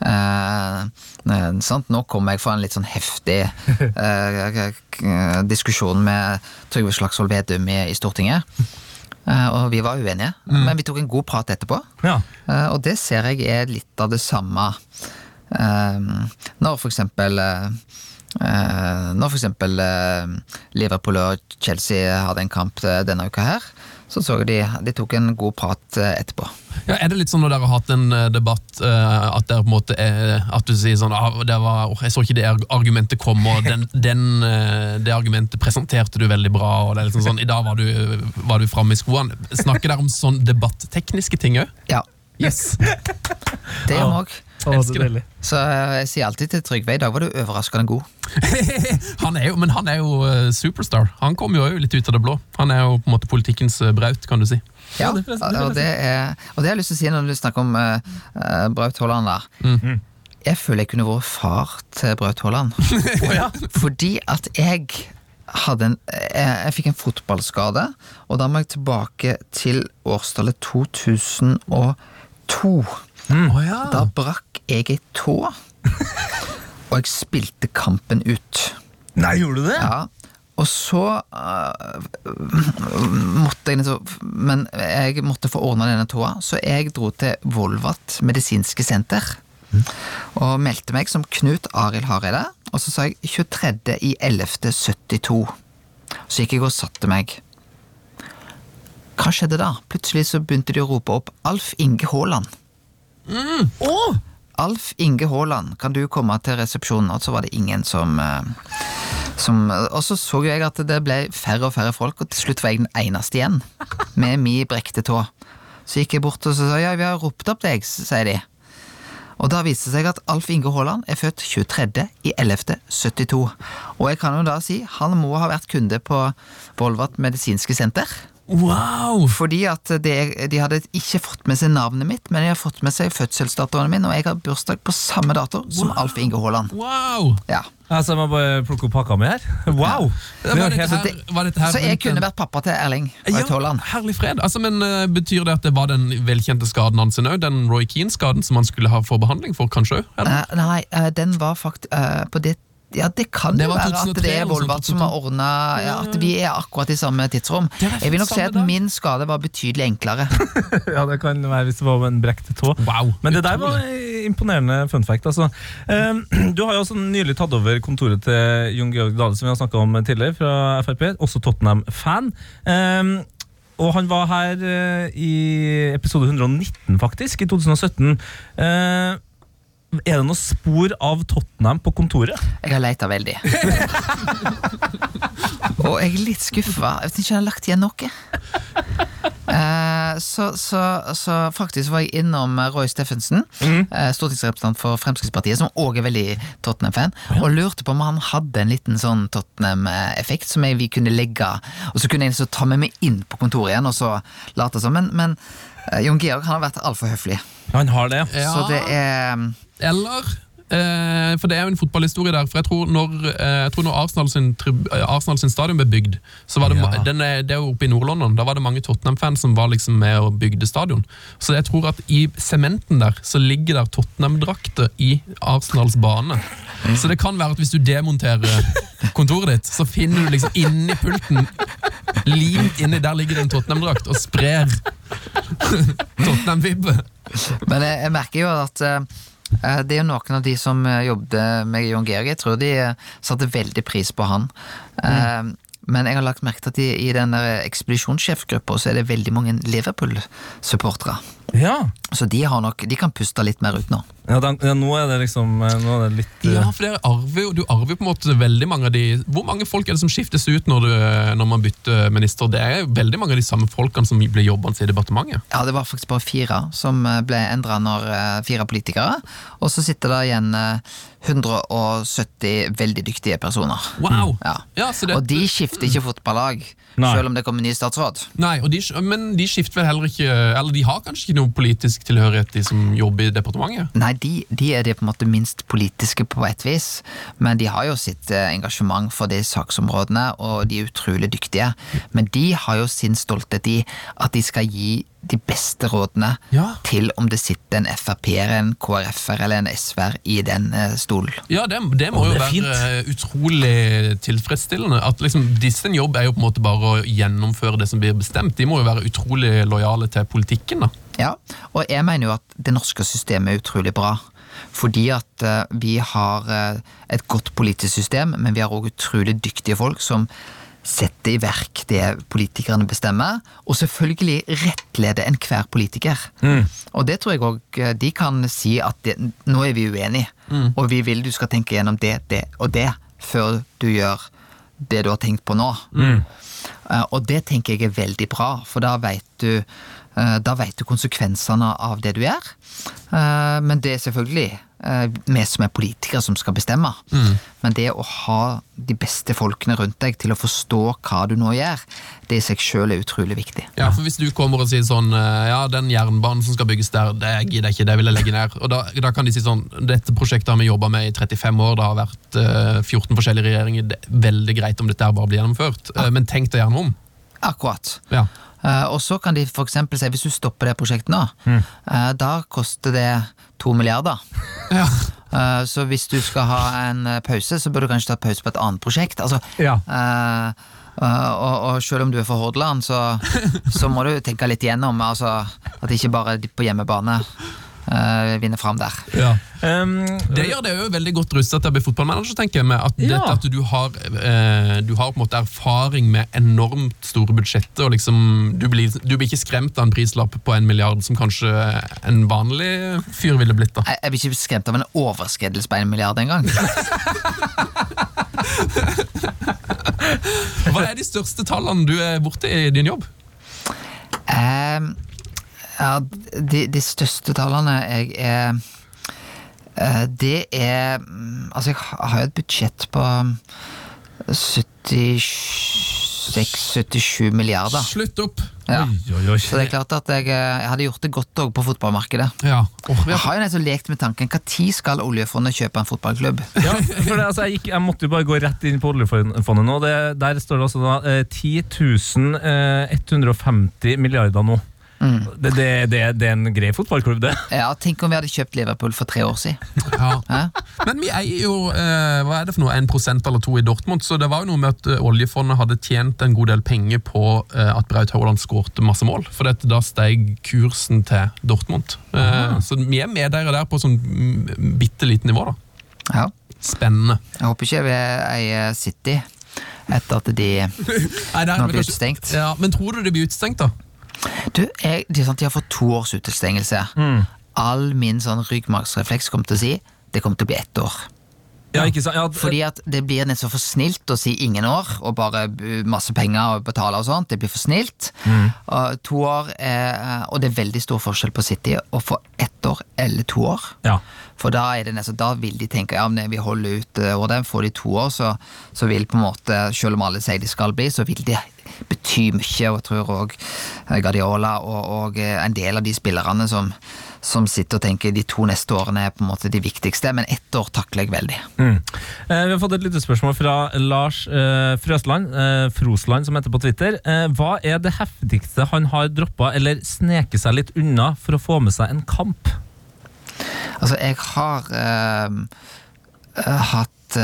Eh, eh, sant? Nå kommer jeg fra en litt sånn heftig eh, diskusjon med Trygve Slagsvold Vedum i, i Stortinget. Eh, og vi var uenige, men vi tok en god prat etterpå. Ja. Eh, og det ser jeg er litt av det samme når for eksempel Når for eksempel eh, Liverpool og Chelsea hadde en kamp denne uka her, så så de, de tok en god prat eh, etterpå. Ja, er det litt sånn når dere har hatt en eh, debatt eh, at dere på en måte er, At du sier sånn ah, det var, oh, Jeg så ikke det argumentet komme, og den, den, det argumentet presenterte du veldig bra. Og det er liksom sånn, I dag var du, var du framme i skoene. Snakker dere om sånn debattekniske ting òg? Ja, Yes! det gjør vi òg. Elsker det. Så eh, jeg sier alltid til Trygve i dag var du overraskende god. han er jo, men han er jo eh, superstar. Han kommer jo litt ut av det blå. Han er jo på en måte politikkens eh, Braut, kan du si. Ja, og, det er, og det har jeg lyst til å si når du snakker om uh, Braut Haaland der. Mm. Jeg føler jeg kunne vært far til Braut Haaland. Fordi at jeg hadde en jeg, jeg fikk en fotballskade, og da må jeg tilbake til årstallet 2002. Oh, ja. Da brakk jeg ei tå, og jeg spilte kampen ut. Nei, gjorde du det? Ja, og så uh, måtte jeg liksom Men jeg måtte få ordna denne tåa, så jeg dro til Volvat medisinske senter. Og meldte meg som Knut Arild Hareide, og så sa jeg 23.11.72. Så gikk jeg og satte meg. Hva skjedde da? Plutselig så begynte de å rope opp Alf Inge Haaland. Alf Inge Haaland, kan du komme til resepsjonen? Og så var det ingen som, eh, som Og så så jeg at det ble færre og færre folk, og til slutt var jeg den eneste igjen. Med mi brekte tå. Så gikk jeg bort og så sa ja, vi har ropt opp deg, sier de. Og da viste det seg at Alf Inge Haaland er født 23. i 11.72. Og jeg kan jo da si, han må ha vært kunde på Volvat medisinske senter. Wow! Fordi at de, de hadde ikke fått med seg navnet mitt, men de har fått med seg fødselsdatoen min, og jeg har bursdag på samme dato som Alf Inge Haaland. Wow! Ja. Altså, jeg må bare plukke opp pakka mi her. Wow! Vi Var dette her, var dette her Så jeg kunne vært pappa til Erling ja, Haaland. Herlig fred. Altså, men uh, Betyr det at det var den velkjente skaden hans òg? Den Roy Keane-skaden som han skulle ha for behandling for, kanskje? Eh, nei, uh, den var faktisk på det ja, Det kan Det jo være at det er Volvat som har ordna ja, At vi er akkurat i samme tidsrom. Er Jeg vil nok si at dag. min skade var betydelig enklere. Ja, det kan være hvis det var en brekt tå. Wow. Men det der var imponerende fun fact. Altså. Eh, Du har jo også nylig tatt over kontoret til Jon Georg Dale, som vi har snakka om tidligere, fra Frp. Også Tottenham-fan. Eh, Og han var her eh, i episode 119, faktisk, i 2017. Er det noe spor av Tottenham på kontoret? Jeg har leita veldig. Og jeg er litt skuffa. Jeg vet ikke om jeg har lagt igjen noe. Uh, så, så, så faktisk var jeg innom Roy Steffensen, eh, stortingsrepresentant for Fremskrittspartiet, som òg er veldig Tottenham-fan, og lurte på om han hadde en liten sånn Tottenham-effekt som jeg, vi kunne legge Og så kunne jeg så ta med meg inn på kontoret igjen og så late som. Men, men uh, Jon Georg han har vært altfor høflig. Han har det. Ja. Så det er Eller eh, For det er jo en fotballhistorie der. For jeg tror når, eh, jeg tror når Arsenal, sin, eh, Arsenal sin stadion ble bygd, så var det, Ja. den er, det er jo oppe i Nord-London. Da var det mange Tottenham-fans som var liksom med og bygde stadion. Så jeg tror at i sementen der så ligger der Tottenham-drakter i Arsenals bane. Så det kan være at hvis du demonterer kontoret ditt, så finner du liksom inni pulten Limt inni der ligger det en Tottenham-drakt og sprer Tottenham-vibbe. Men jeg, jeg merker jo at det er jo noen av de som eh, jobbet med John Georg, jeg tror de eh, satte veldig pris på han. Mm. men jeg har lagt merke til at i, i den ekspedisjonssjefgruppa så er det veldig mange Liverpool-supportere. Ja. Så de, har nok, de kan puste litt mer ut nå. Ja, da, ja, nå er det liksom eh, Nå er det litt eh, Ja, for dere arver jo, du arver på en måte veldig mange av de Hvor mange folk er det som skiftes ut når, du, når man bytter minister? Det er jo veldig mange av de samme folkene som ble jobbende i departementet. Ja, det var faktisk bare fire som eh, ble endra når eh, fire politikere. Og så sitter det igjen eh, 170 veldig dyktige personer. Wow! Ja. Ja, så det, Og de skifter ikke fotballag, Nei. selv om det kommer ny statsråd. Nei, de, men de skifter vel heller ikke Eller de har kanskje ikke noe politisk tilhørighet, de som jobber i departementet? Nei, de, de er det på en måte minst politiske på et vis, men de har jo sitt eh, engasjement for de saksområdene, og de er utrolig dyktige. Men de har jo sin stolthet i at de skal gi de beste rådene Ja. til om det sitter en Frp-er, en KrF-er eller en SV-er i den eh, stolen. Ja, det, det må Å, jo det være fint. eh, utrolig tilfredsstillende. At liksom, disse en jobb er jo på en måte bare å gjennomføre det som blir bestemt. De må jo være utrolig lojale til politikken. da. Ja, og jeg mener jo at det norske systemet er utrolig bra. Fordi at eh, vi har et godt politisk system, men vi har òg utrolig dyktige folk som setter i verk det politikerne bestemmer, og selvfølgelig rettlede enhver politiker. Og det tror jeg òg de kan si at det, nå er vi uenige, og vi vil du skal tenke gjennom det, det og det før du gjør det du har tenkt på nå. Eh, Og det tenker jeg er veldig bra, for da vet du eh, da vet du konsekvensene av det du gjør. Eh, Men det er selvfølgelig eh, vi som er politikere som skal bestemme. Men det å ha de beste folkene rundt deg til å forstå hva du nå gjør, det i seg sjøl er utrolig viktig. Ja, for Hvis du kommer og sier sånn eh, Ja, den jernbanen som skal bygges der, det gidder jeg ikke, det vil jeg legge ned. Og da, da kan de si sånn Dette prosjektet har vi jobba med i 35 år, det har vært eh, 14 forskjellige regjeringer. Det er veldig greit om dette bare blir gjennomført, Ja. men tenk deg gjerne om. Akkurat. Ja. Eh, og så kan de eksempel si hvis du stopper det prosjektet nå, mm. da koster det to milliarder. Ja. Eh, så hvis du skal ha en eh, pause, så bør du kanskje ta pause på et annet prosjekt. Altså, Ja. eh, eh, og, og selv om du er fra Hordaland, så, så må du tenke litt igjennom altså, at ikke bare er på hjemmebane eh, vinner fram der. Um, Det gjør det jo veldig godt rustet til å bli fotballmanager, tenker jeg. med at, Ja. dette, at du, har, uh, du har på en måte erfaring med enormt store budsjetter. og liksom, du, blir, du blir ikke skremt av en prislapp på en milliard som kanskje en vanlig fyr ville blitt. da. Jeg, jeg blir ikke skremt av en overskridelse på en milliard engang. Hva er de største tallene du er borte i din jobb? Um, ja, de, de største tallene jeg er eh, Det er mm, Altså, jeg har jo et budsjett på 76-77 milliarder. Slutt opp! Ja. Oi, oi, oi. Så det er klart at jeg, eh, jeg hadde gjort det godt òg på fotballmarkedet. Ja. Oh, vi Jeg har jo nettopp lekt med tanken Når skal oljefondet kjøpe en fotballklubb? Ja, for det, altså, jeg, gikk, jeg måtte jo bare gå rett inn på oljefondet nå. Det, der står det altså da eh, 10 eh, 150 milliarder nå. Det, det, det, det er en grei fotballklubb, det. Ja, Tenk om vi hadde kjøpt Liverpool for tre år siden. Ja. Men vi eier jo eh, hva er det for noe, 1% eller to i Dortmund, så det var jo noe med at eh, oljefondet hadde tjent en god del penger på eh, at Braut Haaland skårte masse mål. For da steg kursen til Dortmund. Eh, så vi er medeiere der på sånn mm, bitte lite nivå. da. Ja. Spennende. Jeg håper ikke vi eier City etter at de Nei, der er nå blir utstengt. Ja, men tror du det blir utestengt, da? Du, jeg, det er sant, De har fått to års utestengelse. All min sånn ryggmargsrefleks kommer til å si det kommer til å bli ett år. Ja? Ja, Fordi at det blir nesten for snilt å si ingen år, og bare masse penger å betale og sånt. Det blir for snilt. Og to år er, Og det er veldig stor forskjell på City å få ett år eller to år. ja. For da, er det nesten, da vil de tenke ja, men vi holder ut eh, det, Får de to år, så, så vil på en måte, selv om alle sier de skal bli, så vil det bety mye. Og jeg tror òg Guardiola og, og eh, en del av de spillerne som, som sitter og tenker de to neste årene er på en måte de viktigste, men ett år takler jeg veldig. Mm. Eh, vi har fått et lite spørsmål fra Lars eh, Frøsland, eh, Frosland som heter på Twitter. Hva er det heftigste han har droppa eller sneket seg litt unna for å få med seg en kamp? Altså, jeg har hatt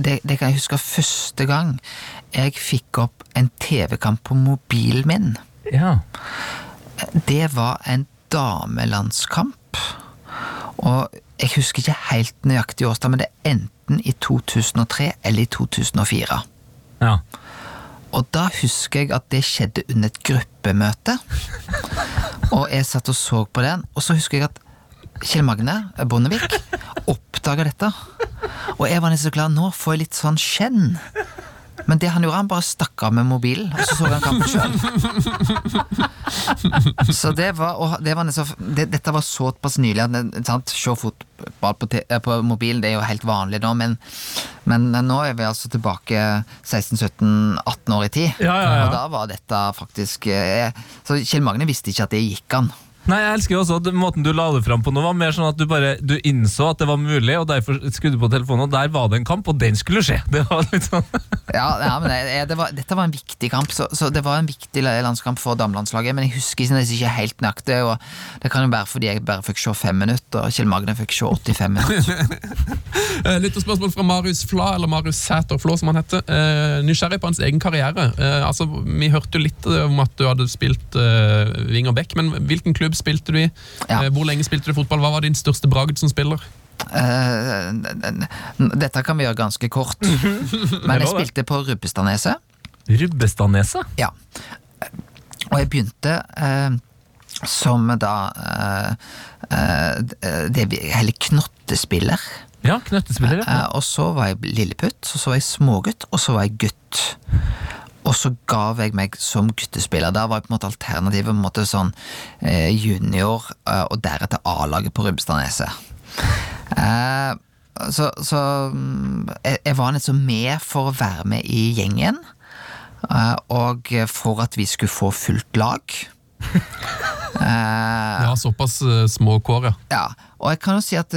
det, det kan jeg huske første gang jeg fikk opp en TV-kamp på mobilen min. Ja. Det var en damelandskamp. Og jeg husker ikke helt nøyaktig årstid, men det er enten i 2003 eller i 2004. ja. Og da husker jeg at det skjedde under et gruppemøte. Og jeg satt og så på den, og så husker jeg at Kjell Magne Bondevik oppdaga dette. Og jeg var nesten så klar, nå får jeg litt sånn skjenn. Men det han gjorde, han bare stakk av med mobilen, og så så han kampen sjøl. Så det var, og det var nesten, det, Dette var såpass nylig sant, se fotball på, på mobilen det er jo helt vanlig nå, men, men nå er vi altså tilbake 16-17-18 år i tid. Ja, ja, ja. Og da var dette faktisk eh, Så Kjell Magne visste ikke at det gikk an. Nei, jeg elsker jo også at Måten du la det fram på nå, var mer sånn at du bare Du innså at det var mulig, og derfor skrudde du på telefonen, og der var det en kamp, og den skulle skje. Det var litt sånn Ja, ja men det, det var, Dette var en viktig kamp, så, så det var en viktig landskamp for damelandslaget. Men jeg husker ikke, ikke helt nøyaktig, og det kan jo være fordi jeg bare fikk se fem minutter, og Kjell Magne fikk se 85 minutter. Eh, Lytterspørsmål fra Marius Fla, eller Marius Sæter Flå, som han heter. Eh, nysgjerrig på hans egen karriere. Eh, altså, vi hørte jo litt om at du hadde spilt eh, wing og back, men hvilken klubb spilte du i? Ja. Eh, hvor lenge spilte du fotball? Hva var din største bragd som spiller? Eh, n- dette kan vi gjøre ganske kort. Men jeg spilte på Rubbestadneset. Rubbestadneset? Ja. Og jeg begynte uh, som da uh, eh, det vi heller knottespiller. Ja, knottespiller. ja. Og så var jeg lilleputt, og så var jeg smågutt, og så var jeg gutt. Og så gav jeg meg som guttespiller. Der var jeg på en måte alternativet på en måte sånn eh, junior, eh, og deretter A-laget på Rubbestadneset. Eh, så så mm, jeg, jeg var liksom med for å være med i gjengen, eh, og for at vi skulle få fullt lag. Eh, Ja, såpass små kår, ja. ja, og jeg kan jo si at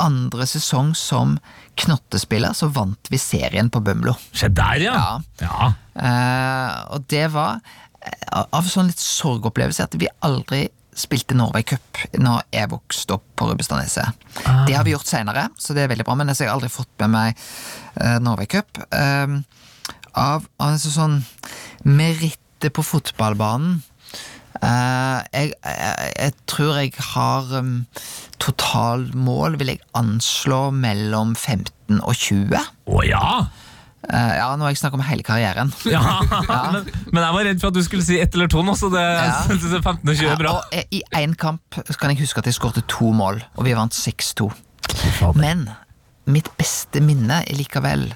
andre sesong som knottespiller, så vant vi serien på Bømlo. Se der, ja! ja. Uh, og det var eh, av sånn litt sorgopplevelse at vi aldri spilte Norway Cup når jeg vokste opp på Rubbestadneset. Det har vi gjort senere, så det er veldig bra, men jeg har aldri fått med meg uh, Norway Cup. Uh, av, altså sånn merittet på fotballbanen Eh, jeg, jeg, jeg tror jeg har um, totalmål, vil jeg anslå, mellom 15 og 20. Å ja! Uh, ja, nå har jeg snakket om hele karrieren. ja. Men, men jeg var redd for at du skulle si ett eller to nå, så det Ja. jeg 15 og 20 er bra. Ja, eh, I én kamp kan jeg huske at jeg skårte to mål, og vi vant 6-2. Men mitt beste minne er likevel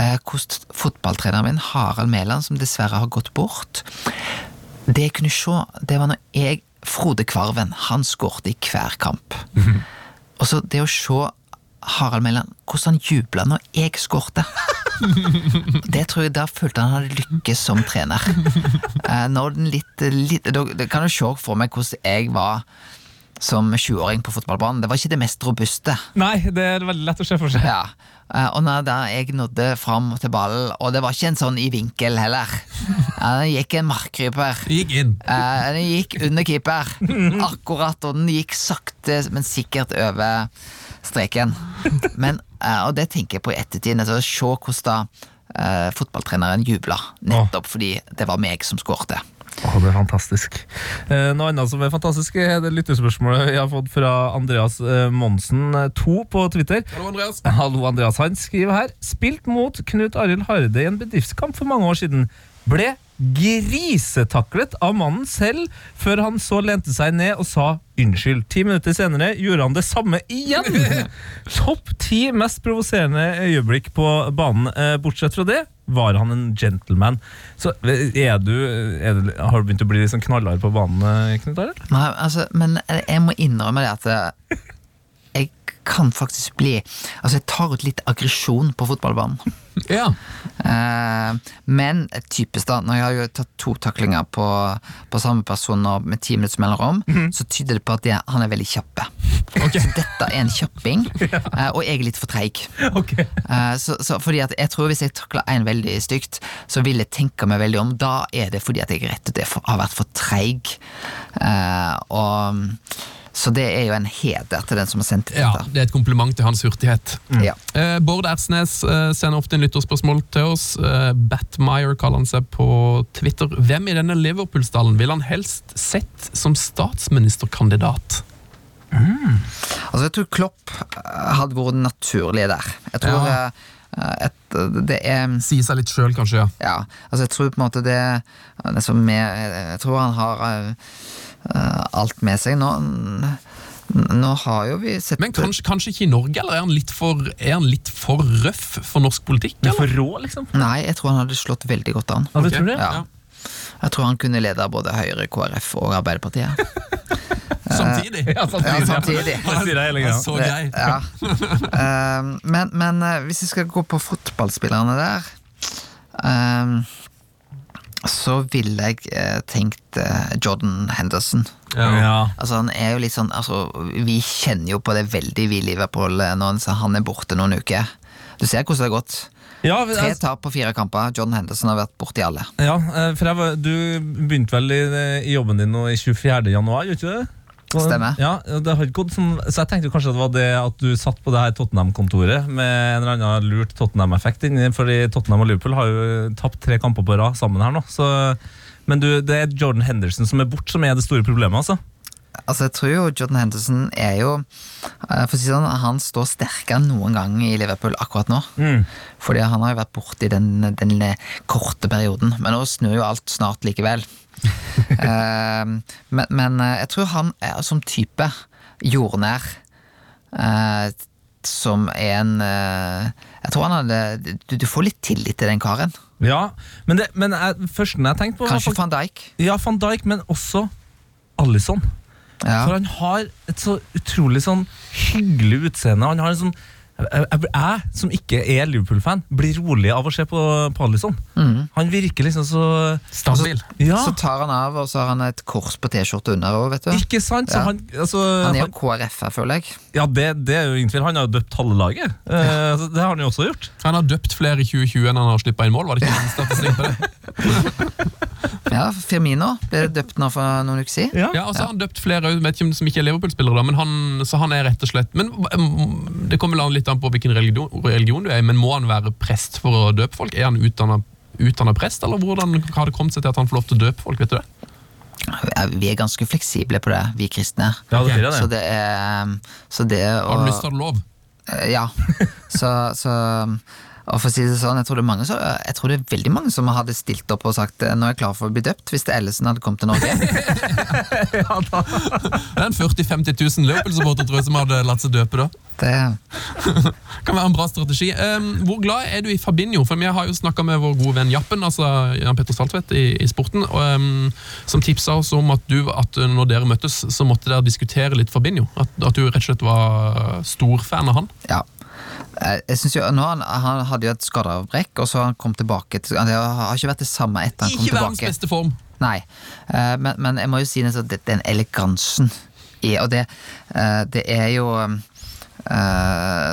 hvordan uh, fotballtreneren min, Harald Mæland, som dessverre har gått bort Det jeg kunne se, det var når jeg, Frode Kvarven, han skårte i hver kamp. Og så det å se Harald Mæland, hvordan han jubla når jeg skårte. Det tror jeg Da følte han hadde lykkes som trener. Eh, Når den litt, litt da, da kan du se for meg hvordan jeg var som 20-åring på fotballbanen. Det var ikke det mest robuste. Nei, det er veldig lett å se for seg. Ja. Eh, Og når da jeg nådde fram til ballen, og det var ikke en sånn i vinkel heller. Ja, Den gikk en markkryper. Gikk inn. Eh, Den gikk under keeper, akkurat, og den gikk sakte, men sikkert over streken. Men, eh, og det tenker jeg på i ettertid. Altså, se hvordan da eh, fotballtreneren jubla, nettopp fordi det var meg som skårte. Åh, det er fantastisk. Eh, noe annet som er fantastisk, er det lyttespørsmålet jeg har fått fra Andreas eh, Monsen 2 på Twitter. Hallo, Andreas. Hallo, Andreas. Han skriver her Spilt mot Knut Arild Harde i en bedriftskamp for mange år siden. Ble grisetaklet av mannen selv, før han så lente seg ned og sa unnskyld. Ti minutter senere gjorde han det samme igjen! Topp ti mest provoserende øyeblikk på banen. Eh, Bortsett fra det var han en gentleman. Så eh, er du, er du Har du begynt å bli litt sånn knallhard på banen, eh, Knut Arild? Nei, altså, men jeg må innrømme det at eh, kan faktisk bli Altså, jeg tar ut litt aggresjon på fotballbanen. Ja. Uh, men typisk da, når jeg har jo tatt to taklinger på, på samme person med ti minutter mellomrom, så tyder det på at jeg, han er veldig kjappe. Så dette er en kjapping, uh, og jeg er litt for treig. Så, så fordi at jeg tror hvis jeg takler en veldig stygt, så vil jeg tenke meg veldig om. Da er det fordi at jeg rett og slett har vært for treig. Og så det er jo en heder til den som har sendt ja. dette. Det er et kompliment til hans hurtighet. Ja. Eh, Bård Ersnes eh, sender ofte inn lytterspørsmål til oss. Eh, Batmeyer kaller han seg på Twitter. Hvem i denne Liverpool-stallen vil han helst sett som statsministerkandidat? Altså, jeg tror Klopp hadde vært naturlig der. Jeg tror Ja. et, det er Sier seg litt sjøl, kanskje. ja. Ja, altså jeg tror på en måte det, det som er, Jeg tror han har alt med seg. Nå, nå har jo vi sett Men kanskje, kanskje ikke i Norge, eller er han litt for, er han litt for røff for norsk politikk? Eller? for rå, liksom? Nei, jeg tror han hadde slått veldig godt an. Ja, tror du? Ja. Jeg tror han kunne lede både Høyre, KrF og Arbeiderpartiet. Samtidig? Ja, samtidig. Ja, samtidig. Ja, så gøy. Ja. Eh, men men eh, hvis vi skal gå på fotballspillerne der eh, Så ville jeg eh, tenkt eh, Jordan Henderson. Ja. Ja. Altså han er jo litt sånn altså, Vi kjenner jo på det veldig, vi i Liverpool, eh, når han- er borte noen uker. Du ser hvordan det har gått. Ja, Tre altså, tap på fire kamper. John Henderson har vært borti alle. ja, eh, for jeg var, du begynte vel i, i jobben din nå i 24. januar, gjorde du ikke det? Stemmer. Ja, det har ikke gått sånn, så jeg tenkte kanskje det var det at du satt på det her Tottenham-kontoret med en eller annen lurt Tottenham-effekt inni, fordi Tottenham og Liverpool har jo tapt tre kamper på rad sammen her nå. Så, men du, det er Jordan Henderson som er borte, som er det store problemet, altså. Altså Jeg tror jo Jordan Henderson er jo eh, For å si sånn, Han står sterkere enn noen gang i Liverpool akkurat nå. Mm. Fordi han har jo vært borte i den, den korte perioden. Men nå snur jo alt snart likevel. Eh, men, men eh, jeg tror han er som type jordnær. eh, som er en eh, Jeg tror han hadde du, du får litt tillit til den karen. Ja, men det men jeg, første jeg tenkte på Kanskje van Dijk. Ja, van Dijk, men også Alison. Ja. For han har et så utrolig sånn hyggelig utseende. Han har en sånn jeg, jeg, jeg, som ikke er Liverpool-fan, blir rolig av å se på, på Mm. Han virker liksom så Stabil. Ja, Så tar han av, og så har han et kors på T-skjorte under òg, vet du. ikke sant? Så Ja. han, altså, Han er jo KrF-er, føler jeg. ja, det, det er jo ingen tvil. Han har jo døpt halve laget. Eh, det har han jo også gjort. Han har døpt flere i 2020 enn han har slippa inn mål. Var det ikke en statistikk på det? Ja, Firmino ble døpt nå for noen uker siden. Ja, og så har han døpt flere vet ikke om som ikke er Liverpool-spillere, men han, så han er rett og slett Men mm, Det kommer vel litt an på hvilken religion, religion du er i, men må han være prest for å døpe folk? Er han utdanna prest, eller hvordan har det kommet seg til at han får lov til å døpe folk? vet du det? Vi er ganske fleksible på det, vi kristne. Ja, det blir det. Så det er Så det Har du å lyst til å ha lov? Eh, Ja. Så, så og for å si det sånn, jeg tror, det er mange, jeg tror det er veldig mange som hadde stilt opp og sagt nå er jeg klar for å bli døpt, hvis det Ellison hadde kommet til Norge. Det er en 40 000-50 000 Liverpool-supportere jeg, som hadde latt seg døpe. da Det, kan være en bra strategi. Um, hvor glad er du i Fabinho? For Vi har jo snakka med vår gode venn Jappen, altså Jan Petter Saltvedt i, i Sporten, og, um, som tipsa oss om at, du, at når dere møttes, så måtte dere diskutere litt Fabinho. At, at du rett og slett var stor fan av han. ja. Jeg, jeg synes jo, nå han, han hadde jo et skadeavbrekk, og så har han kommet tilbake til Han har ikke vært det samme etter han kom Ikke verdens beste form. Nei, eh, men, men jeg må jo si at den elegansen i Og det, eh, det er jo eh,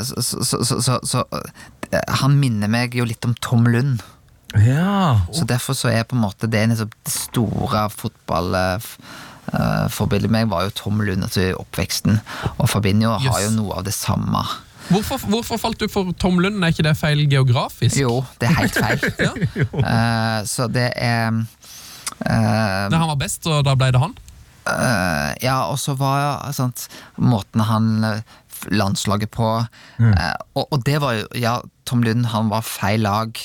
Så, så, så, så, eh, Han minner meg jo litt om Tom Lund. Ja. Så derfor så er på en måte det det store fotballforbildet meg var jo Tom Lund altså, oppveksten. Og Fabinho har jo noe av det samme. Hvorfor, hvorfor falt du for Tom Lund? Er ikke det feil geografisk? Jo, det er helt feil. Eh, så det er uh, Da han var best, og da ble det han? Uh, ja, og så var sant, måten han eh, landslaget på eh, og, og det var jo Ja, Tom Lund han var feil lag,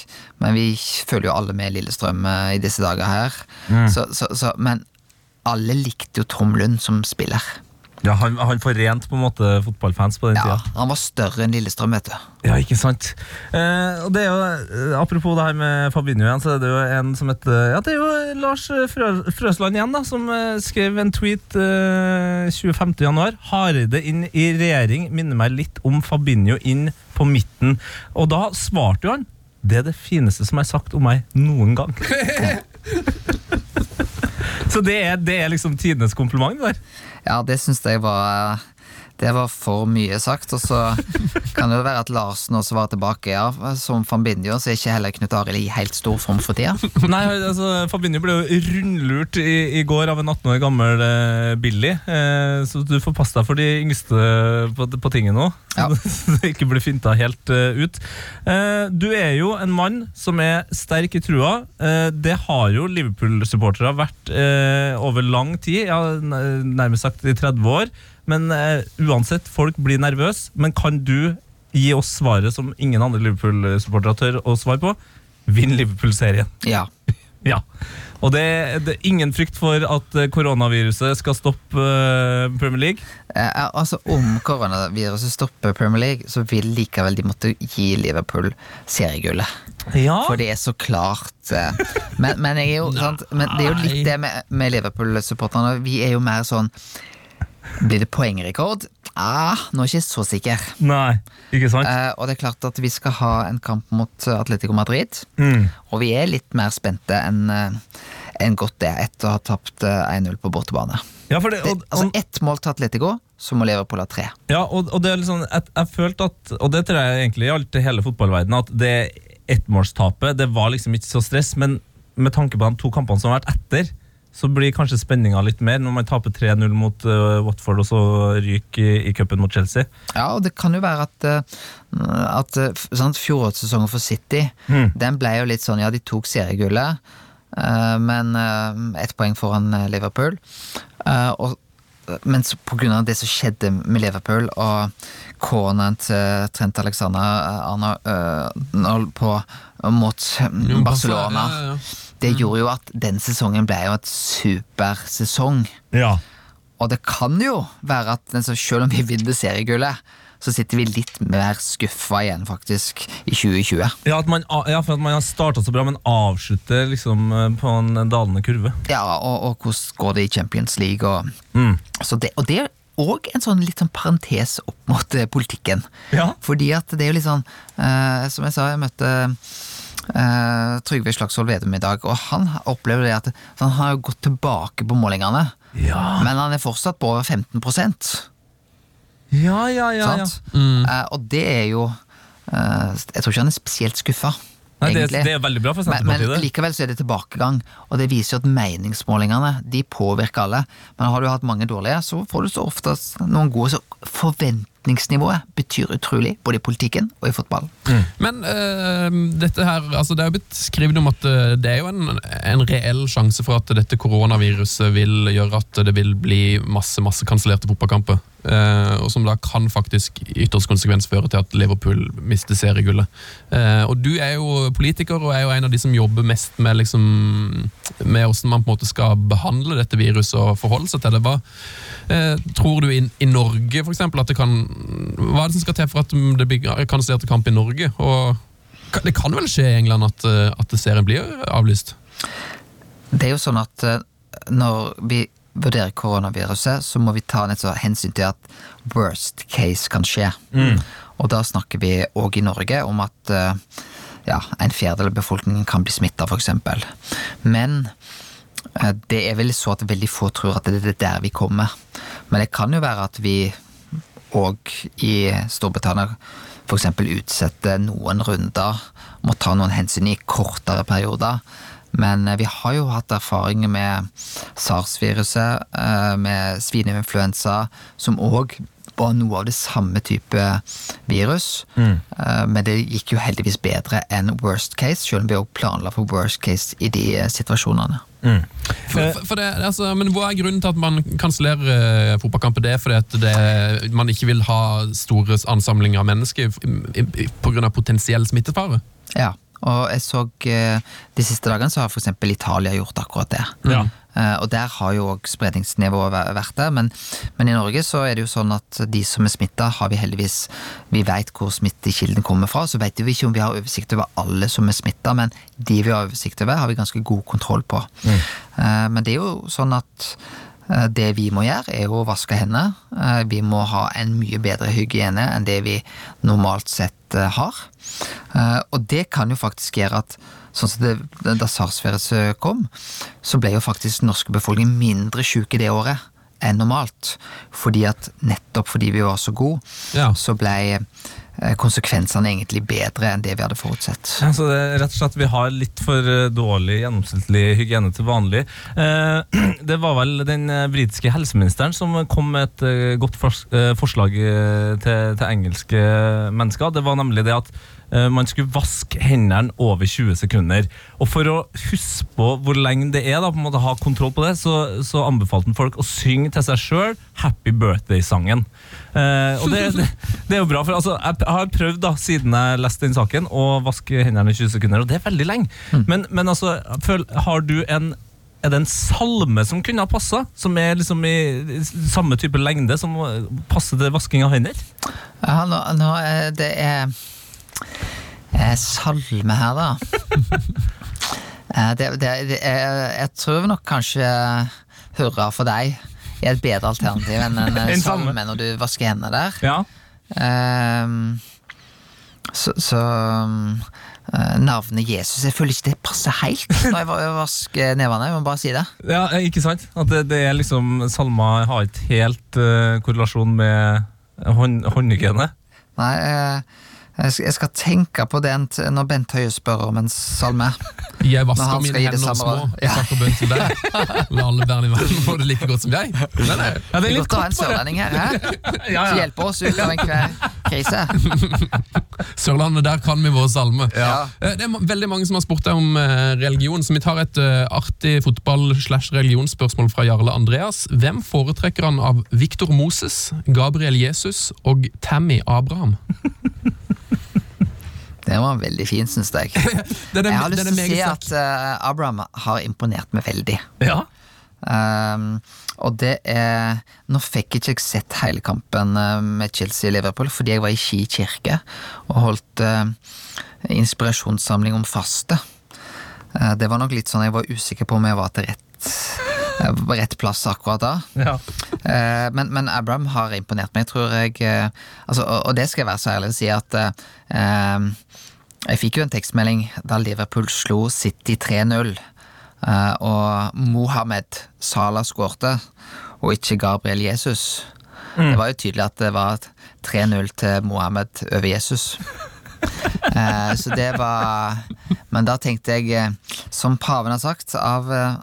men vi følger jo alle med Lillestrøm eh, i disse dager her. Så, så, så, men alle likte jo Tom Lund som spiller. Ja han, han forent på en måte fotballfans på den Ja, tida. Han var større enn Lillestrøm, vet du. Ja, ikke sant. Eh, og det er jo, eh, Apropos det her med Fabinho igjen, så er det jo en som heter Ja, det er jo Lars Frø, Frøsland igjen, da, som eh, skrev en tweet eh, 25. januar. Hareide inn i regjering minner meg litt om Fabinho inn på midten. Og da svarte jo han det er det fineste som er sagt om meg noen gang. så det er, det er liksom tidenes kompliment, der. Ja, det syns jeg var Det var for mye sagt. Og så kan det jo være at Larsen også var tilbake. Ja, Som Fambinho så er ikke heller Knut Arild i helt stor form for tida. Nei, altså Fabinho ble jo rundlurt i, i går av en 18 år gammel eh, Billy. Eh, så du får passe deg for de yngste på, på tinget nå. Ja. Så det ikke blir finta helt uh, ut. Eh, du er jo en mann som er sterk i trua. Eh, det har jo Liverpool-supportere vært eh, over lang tid, ja, nærmest sagt i 30 år. Men uh, uansett, folk blir nervøse. Men kan du gi oss svaret som ingen andre Liverpool-supportere tør å svare på? Vinn Liverpool-serien. Ja. Ja. Og det, det er ingen frykt for at eh, koronaviruset skal stoppe uh, Premier League. Eh, altså Om koronaviruset stopper Premier League, så vil likevel de måtte gi Liverpool seriegullet. Ja. For det er så klart men, men, er jo, sant, men det er jo litt det med, med Liverpool-supporterne. Vi er jo mer sånn Blir det poengrekord? Ah, nå er jeg ikke så sikker. Nei, ikke sant? Eh, og det er klart at vi skal ha en kamp mot eh, Atletico Madrid. Mm. Og vi er litt mer spente enn en godt det, etter å ha tapt eh, 1-0 på bortebane. Ja, for det, Det, altså Ett mål til Atletico, så må Liverpool ha tre. ja, og, og det er liksom jeg, jeg følte at, og det tror jeg egentlig gjaldt hele fotballverdenen, at det ettmålstapet det var liksom ikke så stress, men med tanke på de to kampene som har vært etter, så blir kanskje spenninga litt mer når man taper 3-0 mot uh, Watford og så ryker i, i cupen mot Chelsea. Ja, og det kan jo være at, eh, at sant, fjorårssesongen for City Mm. Den ble jo litt sånn, ja, de tok seriegullet, uh, men uh, ett poeng foran Liverpool. Uh, og, men så på grunn av det som skjedde med Liverpool, og corneren til Trent Alexander Arnold på mot Barcelona Ja, ja, ja. Det gjorde jo at den sesongen ble jo et supersesong. Ja. Og det kan jo være at selv om vi vinner seriegullet, så sitter vi litt mer skuffa igjen, faktisk, i 2020. Ja, at man, ja, for at man har starta så bra, men avslutter liksom eh, på en dalende kurve. Ja, og, og hvordan går det i Champions League? Og, Mm. så det, og det er òg en sånn litt sånn parentes opp mot eh, politikken. Ja. Fordi at det er jo litt sånn eh, Som jeg sa, jeg møtte eh, Trygve Slagsvold Vedum i dag, og han opplever det at han har jo gått tilbake på målingene. Ja, Men han er fortsatt på over 15 ja, ja. ja, ja. Mm. Eh, og det er jo eh, Jeg tror ikke han er spesielt skuffa. Nei, det, er, det er veldig bra for Men, men likevel så er det tilbakegang, og det viser jo at meningsmålingene de påvirker alle. Men har du hatt mange dårlige, så får du så oftest noen gode. Så forventningsnivået betyr utrolig, både i politikken og i fotballen. Men uh, dette her, altså det er jo blitt skrevet om at eh, det er jo en, en reell sjanse for at dette koronaviruset vil gjøre at det vil bli masse masse kansellerte fotballkamper. Eh, og som da kan faktisk i ytterst konsekvens føre til at Liverpool mister seriegullet. Eh, og du er jo politiker og er jo en av de som jobber mest med liksom med hvordan man på en måte skal behandle dette viruset og forholde seg til det. Hva eh, tror du i, i Norge for eksempel, at det kan Hva er det som skal til for at det blir kansellert kamp i Norge? Og det kan vel skje i England at, at serien blir avlyst? Det er jo sånn at når vi vurderer koronaviruset, så må vi ta nettopp hensyn til at worst case kan skje. Og da snakker vi òg i Norge om at eh, ja, en fjerdedel av befolkningen kan bli smitta, f.eks. Men eh, det er vel så at veldig få tror at det er der vi kommer. Men det kan jo være at vi òg i Storbritannia f.eks. utsetter noen runder, må ta noen hensyn i kortere perioder. Men eh, vi har jo hatt erfaringer med SARS-viruset, eh, med svineinfluensa, som òg var noe av det samme type virus. Mm. Men det gikk jo heldigvis bedre enn worst case, selv om vi òg planla for worst case i de eh, situasjonene. Mm. for, for det, altså, men Hva er grunnen til at man kansellerer eh, fotballkamper? Det er fordi at det, man ikke vil ha store ansamlinger av mennesker pga. potensiell smittefare? Ja, og jeg så eh, de siste dagene så har for eksempel Italia gjort akkurat det. Ja. Eh, og der har jo òg spredningsnivået vært der, men, men i Norge så er det jo sånn at de som er smitta, har vi heldigvis Vi veit hvor smittekilden kommer fra, så vet vi ikke om vi har oversikt over alle som er smitta, men de vi har oversikt over, har vi ganske god kontroll på. Mm. men det er jo sånn at eh, det vi må gjøre, er å vaske hendene. Eh, Vi må ha en mye bedre hygiene enn det vi normalt sett eh, har. Eh, Og det kan jo faktisk gjøre at Sånn som det, Da SARS-viruset kom, så ble jo faktisk den norske befolkning mindre syke det året enn normalt. Fordi at nettopp fordi vi var så gode, Ja. så ble eh, konsekvensene egentlig bedre enn det vi hadde forutsett. Ja, så det er rett og slett Vi har litt for eh, dårlig gjennomsnittlig hygiene til vanlig. Det var vel den britiske helseministeren som kom med et godt forslag til, til engelske mennesker. Det var nemlig det at man skulle vaske hendene over 20 sekunder. Og for å huske på hvor lenge det er, da, på en måte ha kontroll på det, så, så anbefalte han folk å synge til seg sjøl 'Happy Birthday'-sangen. Eh, og det, det, det er jo bra, for altså, jeg har prøvd da, siden jeg leste den saken, å vaske hendene i 20 sekunder, og det er veldig lenge. Men, men altså, føl, har du en er det en salme som kunne ha passa? Som er liksom i samme type lengde som passer til vasking av hender? Ja, nå, nå er det er salme her, da. Eh, det, det, det er, jeg tror nok kanskje Hurra for deg er et bedre alternativ enn en eh, En salme. når du vasker hendene der. Ja. Um, så så eh, navnet Jesus Jeg føler ikke det passer helt når jeg vasker nevene. Jeg må bare si det. ja, ikke sant? At det, det er liksom Salma har ikke helt uh, korrelasjon med hånd, håndhygiene. Nei, eh, jeg skal, tenke på det når Bent Høie spør om en salme. Jeg vasker mine hender samme små. og Jeg takker bønn til deg. La alle barn i verden få det like godt som jeg. Ja, Det er godt å ha en sørlending her, hæ? Ja, Som hjelper oss ut av enhver krise. Sørlandet, der kan vi vår salme. Ja. Eh, Det er veldig mange som har spurt deg om eh, religion, så vi tar et eh, artig fotball-slash-religionsspørsmål fra Jarle Andreas. Hvem foretrekker han av Victor Moses, Gabriel Jesus og Tammy Abraham? Det var veldig fint, syns jeg. Er Jeg har lyst til å si at uh, Abraham har imponert meg veldig. Ja. Um, og det er Nå fikk jeg ikke sett hele kampen eh, med Chelsea-Liverpool fordi jeg var i Ski kirke og holdt uh, inspirasjonssamling om faste. Uh, det var nok litt sånn jeg var usikker på om jeg var til rett, på rett plass akkurat da. ja. Eh, men, men Abraham har imponert meg, tror jeg. eh, altså, og, det skal jeg være så ærlig å si at eh, eh, Jeg fikk jo en tekstmelding da Liverpool slo City 3-0. eh, og Mohammed Salah skårte, og ikke Gabriel Jesus. Det var jo tydelig at det var 3-0 til Mohammed over Jesus. Eh, så det var Men da tenkte jeg, eh, som paven har sagt, av eh,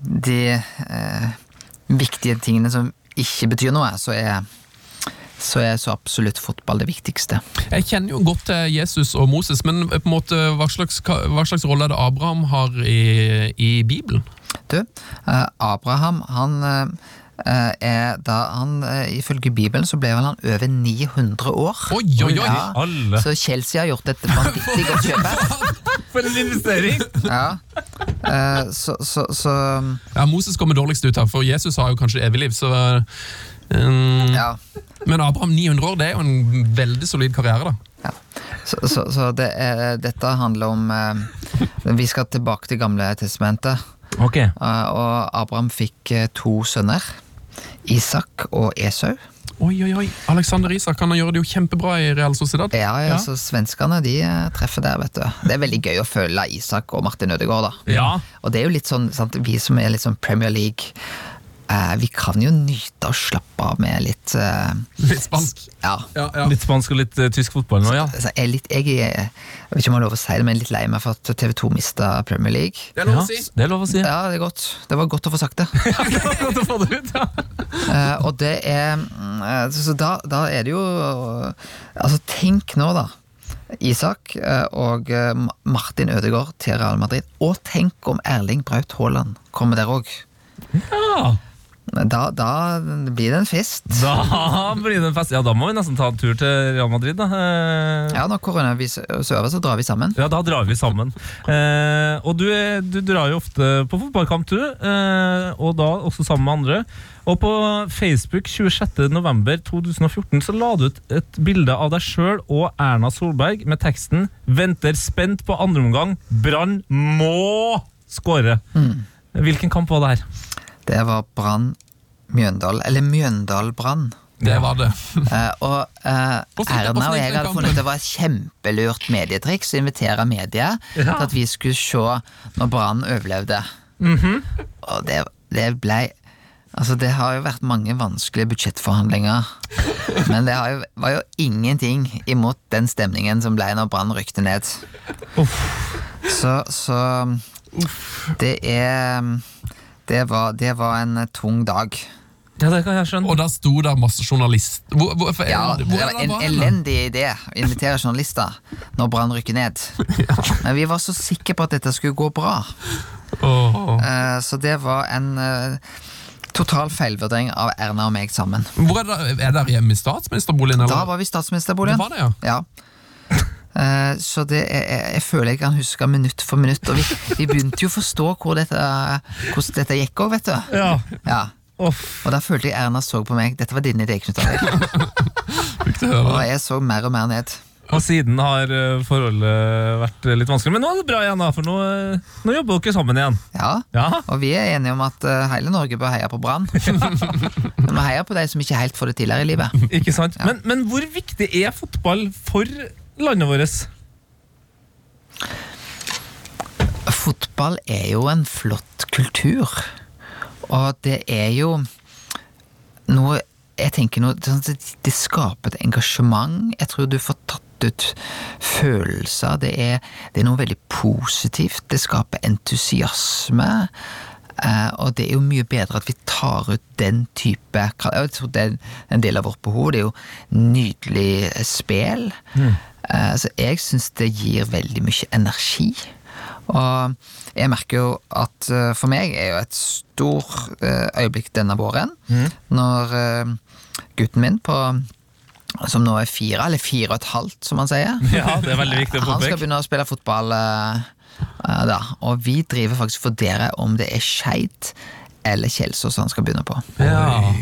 de eh, viktige tingene som ikke betyr noe, så er, så er så absolutt fotball det viktigste. Jeg kjenner jo godt til Jesus og Moses, men på en måte, hva slags, hva slags rolle er det Abraham har i, i Bibelen? Du, eh, Abraham, han eh, er da han eh, Ifølge Bibelen så ble vel han over 900 år. Oi, oi, oi! Ja, Alle. så Chelsea har gjort et vanvittig godt kjøp. For en investering! Ja. Eh, så, så, så Ja, Moses kommer dårligst ut her, for Jesus har jo kanskje evig liv, så um, ja. Men Abraham 900 år, det er jo en veldig solid karriere, da. Ja. Så, så, så det er, dette handler om eh, Vi skal tilbake til Gamle testamentet. Ok. Uh, og Abraham fikk eh, to sønner. Isak og Esau. Oi, oi, oi. Alexander Isak han gjør det jo kjempebra i Real Sociedad. Ja, ja, Ja. så Svenskene de eh, treffer der, vet du. Det er veldig gøy å følge Isak og Martin Ødegaard. da. Ja. Og det er jo litt sånn, sant, Vi som er litt sånn Premier League, vi kan jo nyte og slappe av med litt eh, Litt spansk. Ja. Ja, ja. Litt spansk og litt uh, tysk fotball nå, ja. Altså, jeg, er litt, jeg, jeg vet ikke om jeg har lov å si det, men jeg er litt lei meg for at TV2 mista Premier League. Det er lov ja. å si. Det er lov å si. Ja, det er godt. Det var godt å få sagt det. Godt å få det ut, ja. Eh, og det er mm, eh, Så da, da er det jo Altså, tenk nå, da. Isak eh, og eh, Martin Ødegaard til Real Madrid. Og tenk om Erling Braut Haaland kommer der òg. ja. Da, da blir det en fest. Da blir det en fest. Ja, da må vi nesten ta en tur til Real Madrid, da. Eh, Ja, når korona er over, så drar vi sammen. Ja, da drar vi sammen. Eh, og du, du drar jo ofte på fotballkamp, du. Eh, og da også sammen med andre. Og på Facebook 26.11.2014 så la du ut et bilde av deg sjøl og Erna Solberg med teksten 'Venter spent på andre omgang. Brann må skåre'. Hvilken kamp var det her? Det var Brann Mjøndal, eller Mjøndal-Brann. Det var det. Eh, og eh, Erna og jeg hadde funnet funnet det var et kjempelurt medietriks å invitere medier til at vi skulle se når Brann overlevde. Og det, det ble Altså, det har jo vært mange vanskelige budsjettforhandlinger. Men det har jo, var jo ingenting imot den stemningen som ble når Brann rykte ned. Så, så Det er det var, det var en tung dag. Ja, det kan jeg skjønne. Og da sto der masse journalister hvor, hvor, for, Ja, det var en var elendig idé å invitere journalister når Brann rykker ned. Men vi var så sikre på at dette skulle gå bra. Oh, Eh, Så det var en eh, total feilvurdering av Erna og meg sammen. Hvor er det, er dere hjemme i statsministerboligen? Eller? Da var vi statsministerboligen. Det var det, ja. Ja. Eh, Så det er, jeg føler jeg kan huske minutt for minutt. Og vi, vi begynte jo å forstå hvor dette, hvordan dette gikk òg, vet du. Ja. Ja. Og da følte jeg Erna så på meg. Dette var din idé, Knut Og jeg så mer og mer ned. Og siden har eh, forholdet vært litt vanskelig. Men nå er det bra igjen, da, for nå, eh, nå jobber dere sammen igjen. Ja, Ja, Og vi er enige om at eh, hele Norge bør heie på Brann. Men vi heier på de som ikke helt får det til her i livet. ikke sant? Men, men hvor viktig er fotball for landet vårt? Fotball er jo en flott kultur. Og det er jo noe Jeg tenker noe sånn Det skaper et engasjement. Jeg tror du får tatt ut følelser. Det er, det er noe veldig positivt. Det skaper entusiasme. Eh, og det er jo mye bedre at vi tar ut den type Jeg tror det er en del av vårt behov. Det er jo nydelig spel. Eh, så jeg syns det gir veldig mye energi. Og jeg merker jo at eh, for meg er jo et stor eh, øyeblikk denne våren når eh, gutten min på som nå er fire, eller fire og et halvt, som han sier. Ja, det er veldig viktig å Han skal begynne å spille fotball eh, da. Og vi driver faktisk og vurderer om det er Skeid eller Kjelsås han skal begynne på. Ja.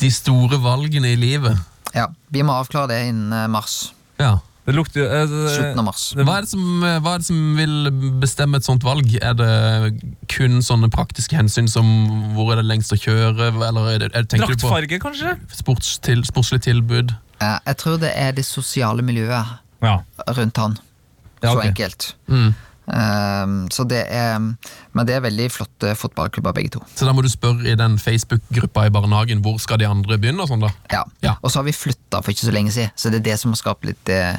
De store valgene i livet. Ja, Vi må avklare det innen eh, mars. Ja. Det lukter jo eh, det- Slutten av mars. Hva er, det som, hva er det som vil bestemme et sånt valg? Er det kun sånne praktiske hensyn som hvor er det lengst å kjøre, eller er det, er, tenker du på Draktfarge, kanskje? sports til, sportslig tilbud? Eh, jeg tror det er det sosiale miljøet Ja. rundt han. Ja, Så enkelt. Mm. Ehm, så det er Men det er veldig flotte fotballklubber, begge to. Så da må du spørre i den Facebook-gruppa i barnehagen hvor skal de andre begynne? og sånn da? Ja. Ja. Og så har vi flytta for ikke så lenge siden, så det er det som har skapt litt eh,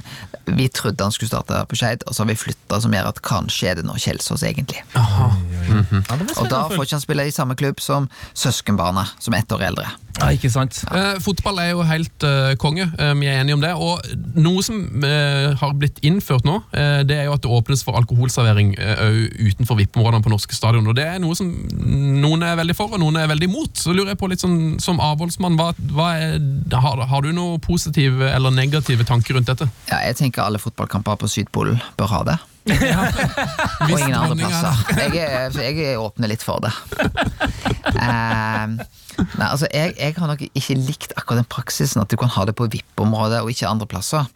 Vi trodde han skulle starte på Skeid, og så har vi flytta som gjør at kanskje er det nå Kjelsås, egentlig. Og da får ikke han spille i samme klubb som søskenbarnet, som er ett år eldre. Ja, ikke sant? Eh, fotball er jo helt eh, konge, eh, vi er enige om det. Og noe som eh, har blitt innført nå, eh, det er jo at det åpnes for alkoholservering eh, utenfor vippeområdene på norske stadion. Og det er noe som noen er veldig for, og noen er veldig imot. Så lurer jeg på litt sånn, som avholdsmann, hva, hva er, har, har du noen positive eller negative tanker rundt dette? Ja, jeg tenker alle fotballkamper på Sydpolen bør ha det. og ingen andre er plasser. Jeg er, jeg er åpner litt for det. Uh, nei, altså jeg, jeg har nok ikke likt akkurat den praksisen at du kan ha det på VIP-området og ikke andre plasser.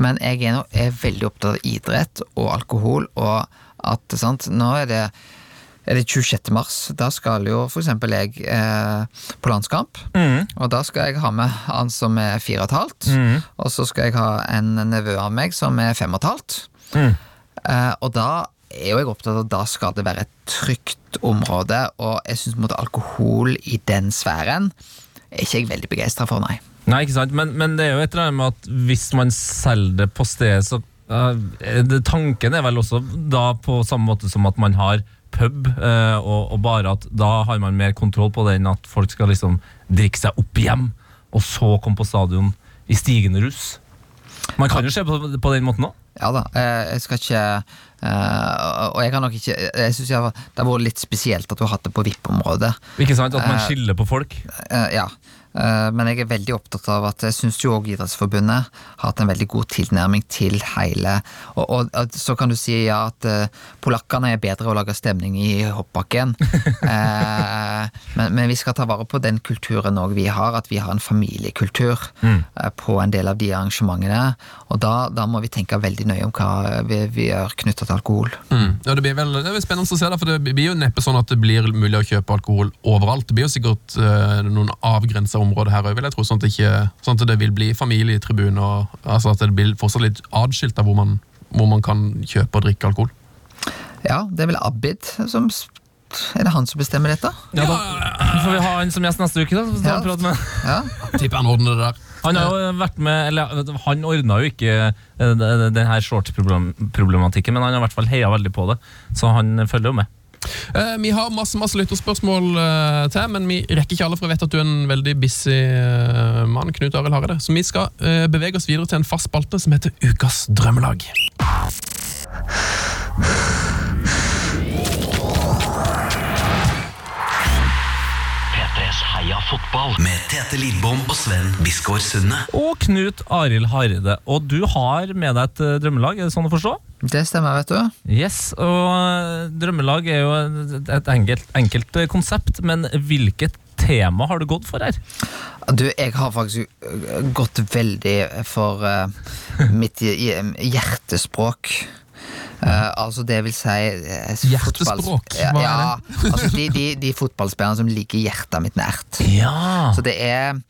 Men jeg er, nå, er veldig opptatt av idrett og alkohol, og at sant, nå er det er det 26. mars. Da skal jo eksempel jeg eh, på landskamp. Og da skal jeg ha med han som er fire og et halvt. Og så skal jeg ha en nevø av meg som er fem og et halvt. Eh, og da er jo jeg opptatt av at da skal det være et trygt område, og jeg syns alkohol i den sfæren er ikke jeg veldig begeistra for, nei. Nei, ikke sant, men, men det er jo et eller annet med at hvis man selger det på stedet, så Uh, det, Tanken er vel også da på samme måte som at man har pub, eh, og, og bare at da har man mer kontroll på det enn at folk skal liksom drikke seg opp hjem, og så komme på stadion i stigende rus. Man kan jo se på, på den måten òg. Ja da, eh, jeg skal ikke eh, Og jeg kan nok ikke Jeg syns det har vært litt spesielt at du har hatt det på VIP-området. Ikke sant? At man Eh, skiller på folk. Ja. Eh, Men jeg er veldig opptatt av at jeg syns jo òg Idrettsforbundet har hatt en veldig god tilnærming til hele Og, og, og så kan du si ja at uh, polakkene er bedre å lage stemning i hoppbakken. uh, men, men vi skal ta vare på den kulturen òg vi har, at vi har en familiekultur eh, på en del av de arrangementene. Og da, da må vi tenke veldig nøye om hva vi, vi gjør knytta til alkohol. Mm. Ja, det blir vel det blir spennende å se, det, for det blir jo neppe sånn at det blir mulig å kjøpe alkohol overalt. Det blir jo sikkert noen avgrensa områder her òg, vil jeg tro, sånn at, det ikke, sånn at det vil bli familietribune, og altså at det blir fortsatt litt atskilt av hvor man, hvor man kan kjøpe og drikke alkohol. Ja, det er vel Abid som Er det han som bestemmer dette? Ja, da får vi ha han som gjest neste uke, da. Så Ja. prate med. Ja, Tipper han ordner det der. Han har jo vært med Eller han ordna jo ikke eh, den her shorts-problematikken, men han har i hvert fall heia veldig på det, så han følger jo med. Eh, vi har masse masse lytterspørsmål uh, til, men vi rekker ikke alle, for jeg vet at du er en veldig busy uh, mann. Knut Arild Hareide. Så vi skal bevege oss videre til en fast spalte som heter Ukas drømmelag. P3s Heia fotball med Tete Lidbom og Sven Biskår Sunde. Og Knut Arild Hareide. Og du har med deg et drømmelag, er det sånn å forstå? Det stemmer, vet du. Yes, og eh, drømmelag er jo et enkelt, enkelt eh, konsept, men hvilket tema har du gått for her? Du, jeg har faktisk øh, gått veldig for uh, mitt hjertespråk. Uh, altså det vil si uh, Hjertespråk? Ja, ja, altså de, de, de fotballspillerne som ligger hjertet mitt nært. Ja, Så det er eh,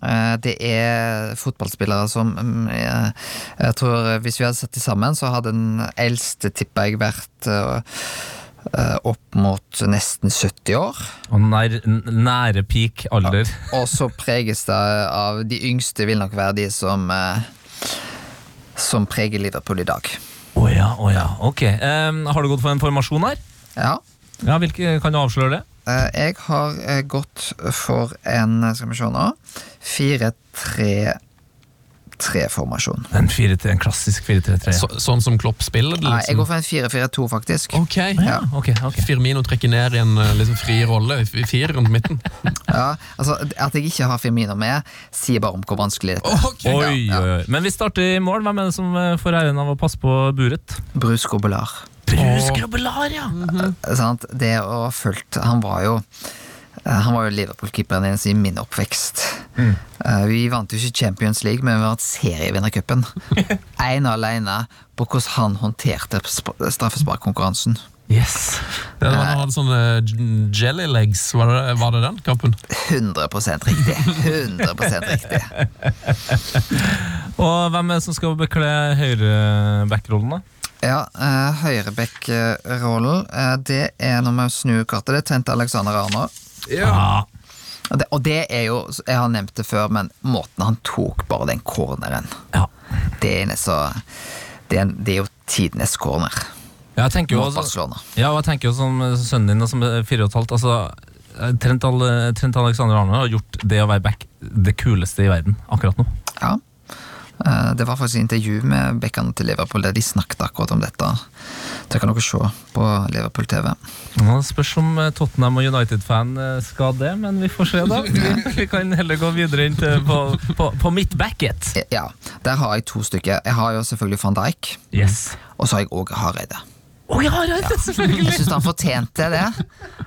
det er fotballspillere som mm, jeg, jeg tror eh, Hvis vi hadde sett de sammen, så hadde den eldste, tipper jeg, vært eh, eh, opp mot nesten 70 år. og nær, nære peak alder. Og så preges det av De yngste vil nok være de som eh, Som preger Liverpool i dag. Å ja, å ja, ok. Um, har du gått for en formasjon her? Ja. Ja, hvilke, Kan du avsløre det? eh, jeg har eh, gått for en Skal vi se nå 4-3-3-formasjon. En, 4 -3, en klassisk 4-3-3. Så, sånn som Klopp spiller Liksom. Nei, jeg går for en 4-4-2, faktisk. Ok. ja, ok, okay. Firmino trekker ned i en liksom, fri rolle i fire rundt midten. Ja, altså At jeg ikke har Firmino med, sier bare om hvor vanskelig dette er. Okay. Oi, Ja, oi, oi. Men vi starter i mål. Hvem er det som eh, får æren av å passe på buret? Bruce Gobelar. Bruskrabbelar, ja! sant? Det å ha fulgt Han var jo han var jo Liverpool-keeperen hennes i min oppvekst. Mm. Vi vant jo ikke Champions League, men vi vant serievinnercupen. Ene og alene på hvordan han håndterte sp- straffesparkkonkurransen. Yes. Det var, han hadde sånne jelly legs, var det, var det den kampen? 100% riktig. 100 riktig. Og hvem er det som skal bekle høyreback-rollen, da? Ja, Høyrebekk-rollen, eh, det er når vi snur kartet, det er Tente Alexander Arner. Ja. Og det, og det er jo, jeg har nevnt det før, men måten han tok bare den corneren ja. Det er, så, det er, det er jo tidenes corner Jeg tenker jo også, ja, jeg tenker jo som sønnen din, som er fire og et halvt altså, eh, Trent, Trent Alexander Arne har gjort det å være back det kuleste i verden akkurat nå. Ja. Eh, Det var faktisk et intervju med bekkene til Liverpool der de snakket akkurat om dette. Det kan dere se på Liverpool TV. Nå spørs om eh, Tottenham og United-fan eh, skal det, men vi får se, da. Vi, vi kan heller gå videre inn til på, på, på mitt backet. Ja, Der har jeg to stykker. Jeg har jo selvfølgelig van Dijk, Yes. og så har jeg òg Hareide. Å ja, ja, selvfølgelig! Jeg syns han fortjente det.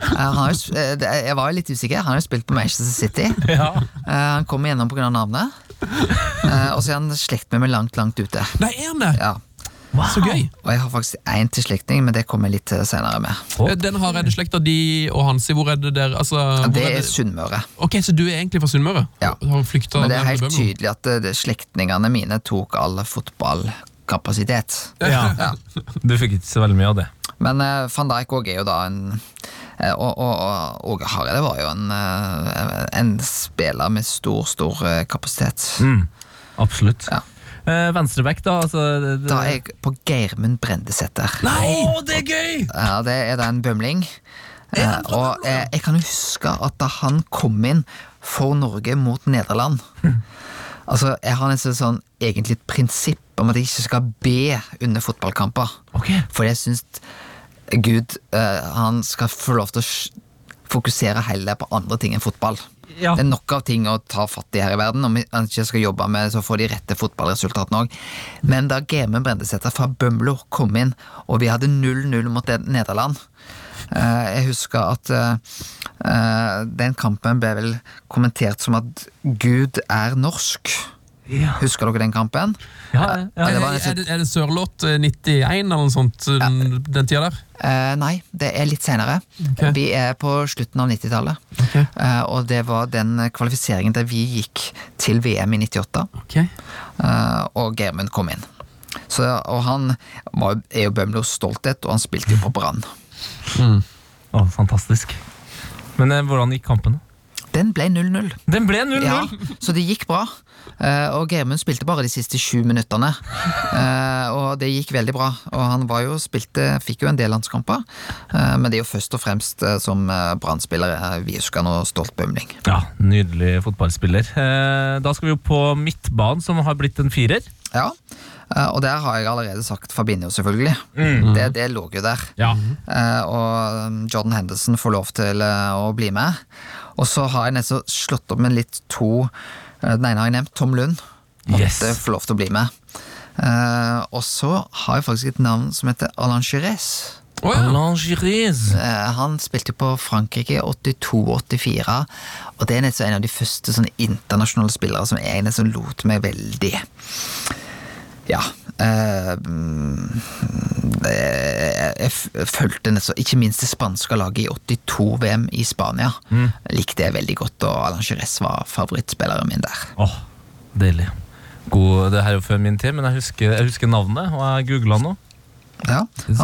Eh, har eh, jeg var jo litt usikker. Han har jo spilt på Manchester City. Ja. Eh, Han kom igjennom pga. navnet. Og så er han slekt med meg langt, langt ute. Nei, er han det? Ja. Så gøy. Og jeg har faktisk én til slektning, men det kommer jeg litt senere med. Oh. Den har jeg slekta di og Hansi. Hvor er det der? Altså, Det er er Sunnmøre. Ok, Så du er egentlig fra Sunnmøre? Ja. Men det er helt tydelig at slektningene mine tok all fotballkapasitet. Ja. Ja. Du fikk ikke så veldig mye av det. Men uh, van Dijk òg er jo da en eh, og, og, og Hareide var jo en, eh, en spiller med stor, stor kapasitet. Mm. Absolutt. Ja. Venstreback, da? Altså, det, det... Da er jeg på Geirmund Brendesæter. Å, det er gøy! Ja, det er da en bømling. Og jeg kan huske at da han kom inn for Norge mot Nederland Altså, Jeg har nesten sånn egentlig et prinsipp om at jeg ikke skal be under fotballkamper. Okay. For jeg syns Gud uh, han skal få lov til å fokusere heller på andre ting enn fotball. Ja. Det er nok av ting å ta fatt i her i verden, om vi ikke skal jobbe med så få de rette fotballresultatene òg. Men da Gemen Brendesæter fra Bømlo kom inn, og vi hadde 0-0 mot Nederland uh, Jeg husker at eh, den kampen ble vel kommentert som at Gud er norsk. Ja. Husker dere den kampen? Ja, ja, Ja, det ja. Er, nesten- er det, er det Sørloth eh, 91 eller noe sånt den, den tida der? Eh, nei, det er litt senere. Okay. Vi er på slutten av 90-tallet. Okay. Eh, og det var den kvalifiseringen der vi gikk til VM i 98, okay. eh, og Germund kom inn. Så, og han var, er jo Bømlos stolthet, og han spilte jo på Brann. Å, fantastisk. Men eh, hvordan gikk kampen? da? Den ble 0-0. Den ble 0-0! Ja, så det gikk bra. Eh, og Germund spilte bare de siste sju minuttene. Eh, og det gikk veldig bra. Og han var jo spilte, fikk jo en del landskamper. Men det er jo først og fremst som Brann-spiller eh, vi husker og stolt bømling. Ja, Nydelig fotballspiller. Da skal vi jo på midtbanen, som har blitt en firer. Ja, og der har jeg allerede sagt Fabinho, selvfølgelig. Det, det lå jo der. Ja. Eh, og um, Jordan Henderson får lov til eh, å bli med. Og så har jeg nesten slått opp med litt to eh, Den ene har jeg nevnt, Tom Lund. Måtte Yes. få lov til å bli med. Eh, og så har jeg faktisk et navn som heter Alain Jerez. Oh, ja. Eh, han spilte på Frankrike 82-84, og det er en av de første internasjonale spillere som jeg nesten lot meg veldig Ja. Eh, mm, jeg f- fulgte nettopp Ikke minst det spanske laget i 82-VM i Spania. Likte jeg veldig godt, og Alain Girez var favorittspilleren min der. Åh, deilig. God, det her er jo før min tid, men jeg husker, jeg husker navnet, og jeg googla nå. Ja, fin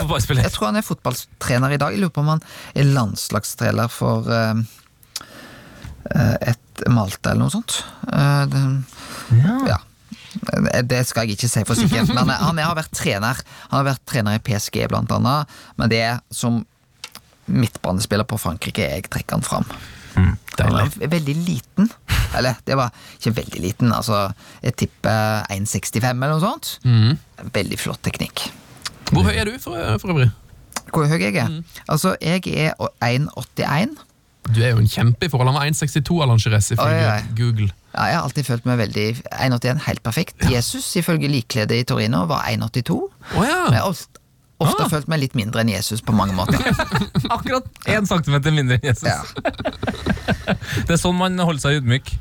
fotballspiller. Jeg tror han er fotballtrener i dag. Jeg lurer på om han er landslagstrener for eh, et Malta eller noe sånt. Uh, det, ja. Eh, Det skal jeg ikke si for sikkert, men eh, han har vært trener. Han har vært trener i PSG blant annet, men det er som midtbanespiller på Frankrike jeg trekker han fram. Han er veldig liten. Eller, det var ikke veldig liten, altså jeg tipper 1,65 eller noe sånt. Veldig flott teknikk. Hvor høy er du for, for øvrig? Hvor høy jeg er? Altså, jeg er 1,81. Du er jo en kjempe i forhold. Han var 1,62 Alan Girez ifølge. Google. Ja, jeg har alltid følt meg veldig 1,81, helt perfekt. Jesus, ifølge likkledet i Torino, var 1,82. Oh, ja. Men jeg har ofte, ofte Ah. følt meg litt mindre enn Jesus på mange måter. Akkurat én centimeter mindre enn Jesus. Ja, Det er sånn man holder seg ydmyk.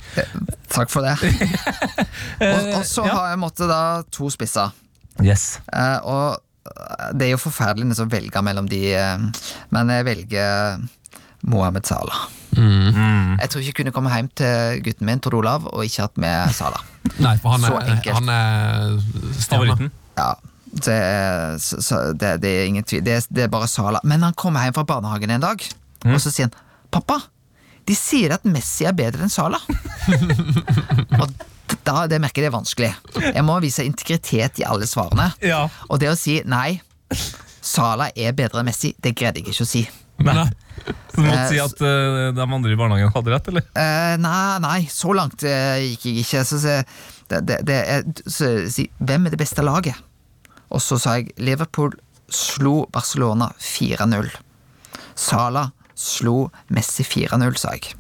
takk for det. Og, og så har jeg måttet da to spisser. Yes. Uh, og eh, det er jo forferdelig å velge mellom de, eh, men jeg velger Mohammed Salah. Jeg tror ikke jeg kunne komme hjem til gutten min, Tor Olav, og ikke hatt med Salah. Nei, for han Så er, enkelt. han er. Favoritten. Ja, det, er- så, så, det, det er ingen tvil. Det, er- det er bare Salah. Men han kommer hjem fra barnehagen en dag, og så sier han 'Pappa, de sier at Messi er bedre enn Salah'. og da, det merker jeg det er vanskelig. Jeg må vise integritet i alle svarene. Ja. Og det å si 'nei, Salah er bedre enn Messi', det greide jeg ikke å si. Nei. Så du måtte Eh, si at uh, de andre i barnehagen hadde rett, eller? Uh, nei, nei, så langt uh, gikk jeg ikke. Så, så, det, det, det er, så, si, hvem er det beste laget? Og så sa jeg Liverpool slo Barcelona 4-0. Sala slo Messi 4-0, sa jeg.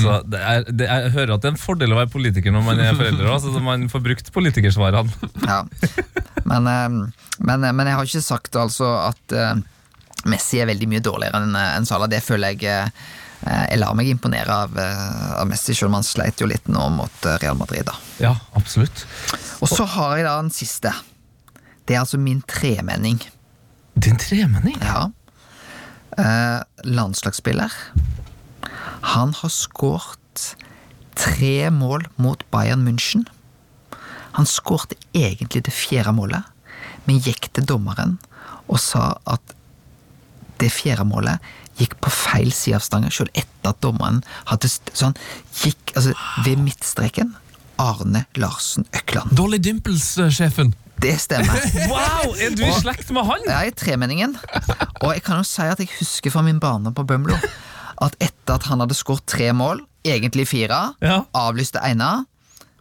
Så det er, det er, jeg hører at det er en fordel å være politiker når man er foreldre. Altså, så man får brukt politikersvarene. Ja. Men, eh, men, men jeg har ikke sagt altså at eh, Messi er veldig mye dårligere enn en Sala. Det føler jeg eh, Jeg lar meg imponere av, eh, av Messi, selv om han sleit jo litt nå mot eh, Real Madrid. da Ja, absolutt. Og så har jeg da den siste. Det er altså min tremenning. Din tremenning? Ja. Eh, landslagsspiller. Han har skåret tre mål mot Bayern München. Han skårte egentlig det fjerde målet, men gikk til dommeren og sa at det fjerde målet gikk på feil side av stanga, selv etter at dommeren hadde sånn, gikk altså, ved midtstreken. Arne Larsen Økland. Dolly Dimples-sjefen. Det stemmer. Wow! Er du i slekt med han? Er i tremenningen. Og jeg kan jo si at jeg husker fra min barndom på Bømlo at etter at han hadde skåret tre mål, egentlig fire, Ja. avlyste ene,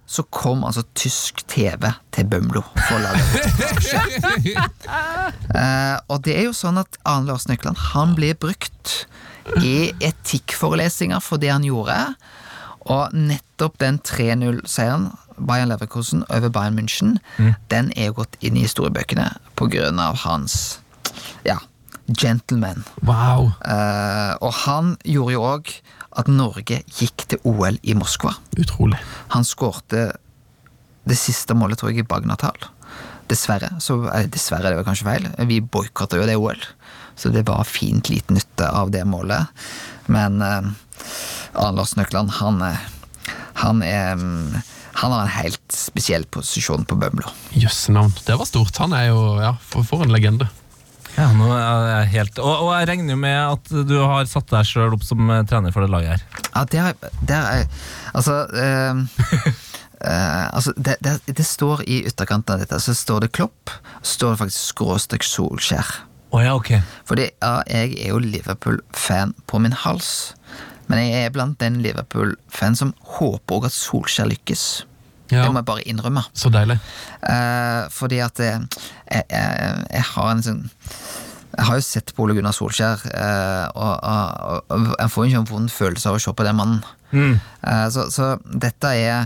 så kom altså tysk TV til Bømlo for å lage reportasje. uh, og det er jo sånn at Arne Lars Økland han blir brukt i etikkforelesninger for det han gjorde. Og nettopp den 3-0-seieren Bayern Leverkusen over Bayern München, den er jo gått inn i historiebøkene på grunn av hans ja, gentleman. Wow. Uh, og han gjorde jo òg at Norge gikk til OL i Moskva. Utrolig. Han skårte det siste målet, tror jeg, i Bagnatal. Dessverre. Så, eh, dessverre, det var kanskje feil. Vi boikotta jo det OL. Så det var fint liten nytte av det målet. Men eh, Arne Lars Nøkland, han, eh, han er mm, Han har en helt spesiell posisjon på Bømlo. Jøsse navn. Det var stort. Han er jo Ja, for, for en legende. Ja, nå er jeg helt og, og jeg regner jo med at du har satt deg sjøl opp som eh, trener for det laget her. Ja, det har er Altså eh, eh, altså det, det, det står i ytterkanten av dette, så står det Klopp, så står det faktisk skråstrek Solskjær. Oh, ja, okay. Fordi ja, jeg er jo Liverpool-fan på min hals, men jeg er blant den Liverpool-fan som håper òg at Solskjær lykkes. Ja, Det må jeg bare innrømme. Så deilig. Eh, fordi at jeg, jeg, jeg har en sånn Jeg har jo sett på Ole Gunnar Solskjær, eh, og, og, og jeg får jo ikke en vond følelse av å se på den mannen. Eh, så, så dette er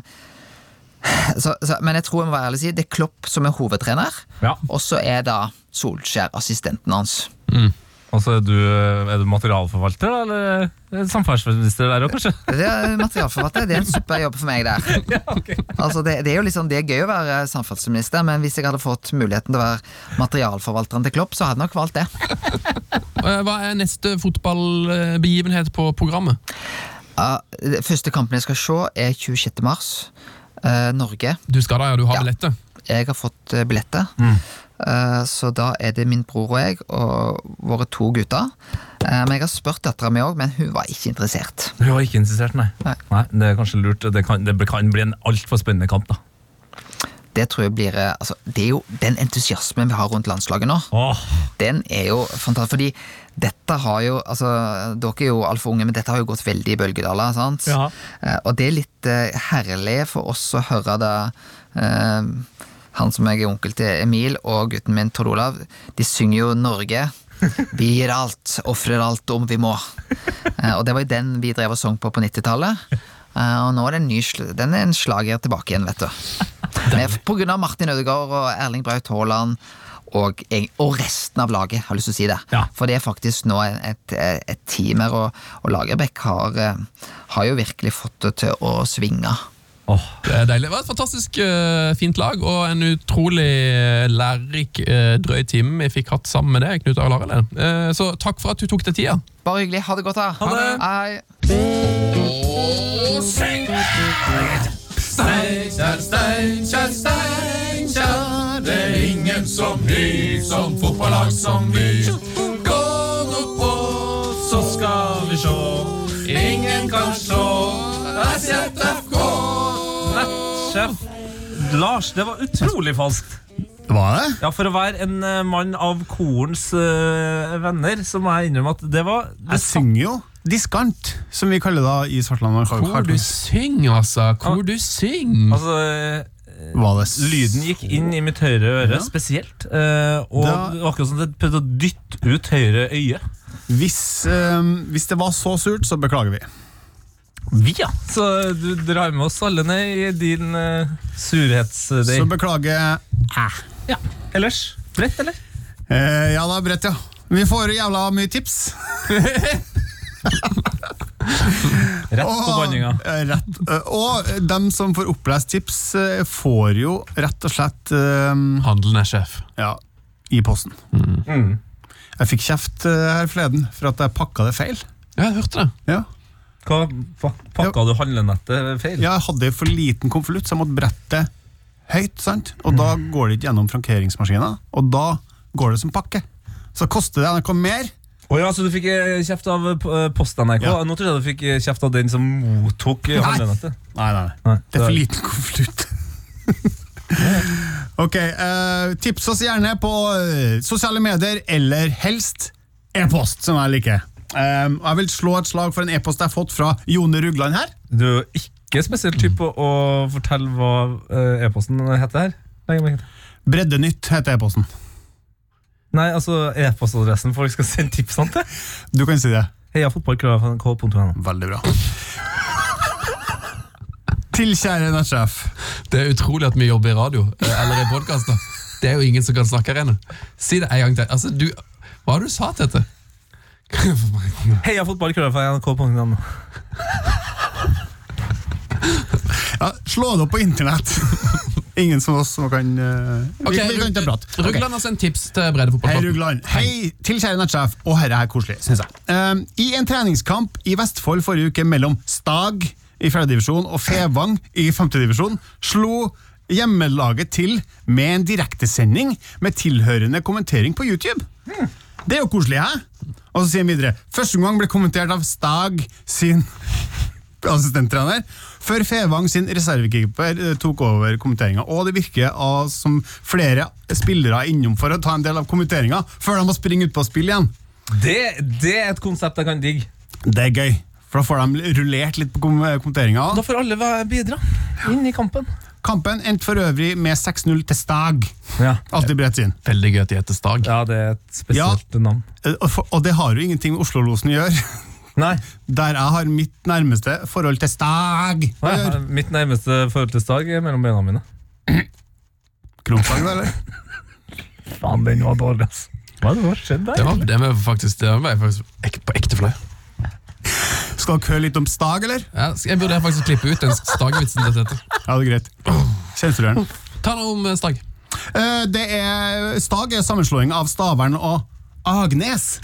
så, så, Men jeg tror jeg må være ærlig og si det er Klopp som er hovedtrener, Ja. og så er da Solskjær assistenten hans. Og så er du, er du materialforvalter, da? Eller er du samferdselsminister der òg, kanskje? Det er materialforvalter det er en super jobb for meg der. Altså det, det er jo liksom, det er gøy å være samferdselsminister, men hvis jeg hadde fått muligheten til å være materialforvalteren til Klopp, så hadde jeg nok valgt det. Eh, Hva er neste fotballbegivenhet på programmet? Ja, det første kampen jeg skal se, er 26. mars. Uh, Norge. Du skal da, ja. Du har Ja. billettet. Jeg har fått billettet. billetter. Eh, så da er det min bror og jeg og våre to gutter. Eh, men jeg har spurt dattera mi òg, men hun var ikke interessert. Hun var ikke interessert, nei. Nei. Det er kanskje lurt. Det kan, det kan bli en altfor spennende kamp, da. Det tror jeg blir eh, altså, Det er jo den entusiasmen vi har rundt landslaget nå. Oh. Den er jo fantastisk. Fordi dette har jo altså, Dere er jo altfor unge, men dette har jo gått veldig i bølgedaler. sant? Ja. Eh, og det er litt eh, herlig for oss å høre det eh, Han som jeg er onkel til, Emil, og gutten min Tord Olav, de synger jo Norge. Vi gir alt, ofrer alt om vi må. Eh, og det var jo den vi drev og sang på på 90-tallet. Eh, og nå er det en ny den er en slager tilbake igjen, vet du. Med, på grunn av Martin Ødegaard og Erling Braut Haaland. Og, og resten av laget, har jeg lyst til å si det. Ja. For det er faktisk nå et, et team her, og, og Lagerbäck har, eh, har jo virkelig fått det til å svinge. Åh. Det er deilig. Det var et fantastisk uh, fint lag, og en utrolig eh, lærerik, uh, drøy time vi fikk hatt sammen med deg, Knut Arild. Eh, så takk for at du tok deg tida. Bare hyggelig. Ha det godt, da. Ha det. Hei. Steinkjer, Steinkjer, Steinkjer. Det er ingen som vi, som fotballag som vi. Gå nå på, så skal vi sjå. Ingen kan slå SJFK. Nettsjef Lars, det var utrolig falskt. Var det? Ja, For å være en eh, mann av korens eh, venner, så må jeg innrømme at det var det Jeg synger jo diskant, som vi kaller det i Svartland. Hvor du synger, altså. Hvor du synger. Altså, eh, Var det s- lyden gikk inn i mitt høyre øre Ja. spesielt. eh, og Da- det var akkurat som det prøvde å dytte ut høyre øye. Hvis, eh, hvis det var så surt, så beklager vi. Vi, ja! Så du drar med oss alle ned i din uh, surhetsdeig. Så beklager Ja. Ellers? Bredt, eller? eh, Ja, det er bredt, ja. Vi får jævla mye tips. Rett på banninga. eh, rett. Eh, Og dem som får opplest tips, eh, får jo rett og slett um, Handelen er sjef. ja, i posten. Mm. Jeg fikk kjeft eh, her forleden for at jeg pakka det feil. Ja, jeg hørte det. Ja. Hva pa- pakka du handlenettet feil? Jeg hadde for liten konvolutt, så jeg måtte brette høyt. sant? Og da går det ikke gjennom frankeringsmaskina, og da går det som pakke. Så koster det NRK mer. Oh ja, Så du fikk eh, kjeft av eh, Post-NRK? Ja. Nå trodde jeg du fikk eh, kjeft av den som mottok handlenettet. Nei. Nei, nei, Nei, Det er for liten konvolutt. ok, uh, tips oss gjerne på sosiale medier, eller helst e-post, som jeg liker. Um, jeg vil slå et slag for en e-post jeg har fått fra Jone Rugland her. Du er ikke spesielt typ på å fortelle hva eh, e-posten heter her. Nei? Breddenytt heter e-posten. Nei, altså e-postadressen folk skal sende tipsene til. Du kan si det. Heiafotballkrøll.no. Veldig bra. Til kjære nettsjef. Det er utrolig at vi jobber i radio, eh, eller i podkaster. Det er jo ingen som kan snakke her ennå. Si det en gang til. Altså, du, hva var det du sa, Tete? Heiafotballkrøll.no. Ja, slå det opp på internett. Ingen som oss som kan uh, okay, vi, vi kan ikke prate. Okay. Rugland har sendt tips til Hei, breddefotballpodden. Rugland. Hei til kjære nettsjef. Og herre er koselig, syns jeg. Um, I en treningskamp i Vestfold forrige uke mellom Stag i fjerdedivisjon og Fevang i femtedivisjon slo hjemmelaget til med en direktesending med tilhørende kommentering på YouTube. Det er jo koselig, hæ? Og så sier han videre Første gang ble kommentert av Stag sin assistenttrener, før Fevang sin reservekeeper eh, tok over kommenteringa. Og det virker som flere spillere er innom for å ta en del av kommenteringa, før de må springe ut på spill igjen. Det, det er et konsept jeg kan digge. Det er gøy, for da får de rullert litt på kom kommenteringa. Da får alle bidra inn i kampen. Kampen endte for øvrig med 6-0 til Stag. Ja, Alltid bredt sin. Veldig gøy at de heter Stag. ja det er et spesielt navn. Eh, Og, for, og det har jo ingenting med Oslo-losen å gjøre. Nei, Der jeg har mitt nærmeste forhold til Stag nei mitt nærmeste forhold til Stag er mellom beina mine. Krumstag, eller? Faen, den var dårlig, altså. Hva er det som har skjedd Det var, det var faktisk, det var faktisk ek, på ekte flau. Skal dere høre litt om Stag, eller? Ja, jeg burde faktisk klippe ut den stagvitsen. Dette. Ja, det er greit. Sensurer den. Ta noe om eh, Stag. Eh, Det er, Stag er sammenslåing av Stavern og Agnes.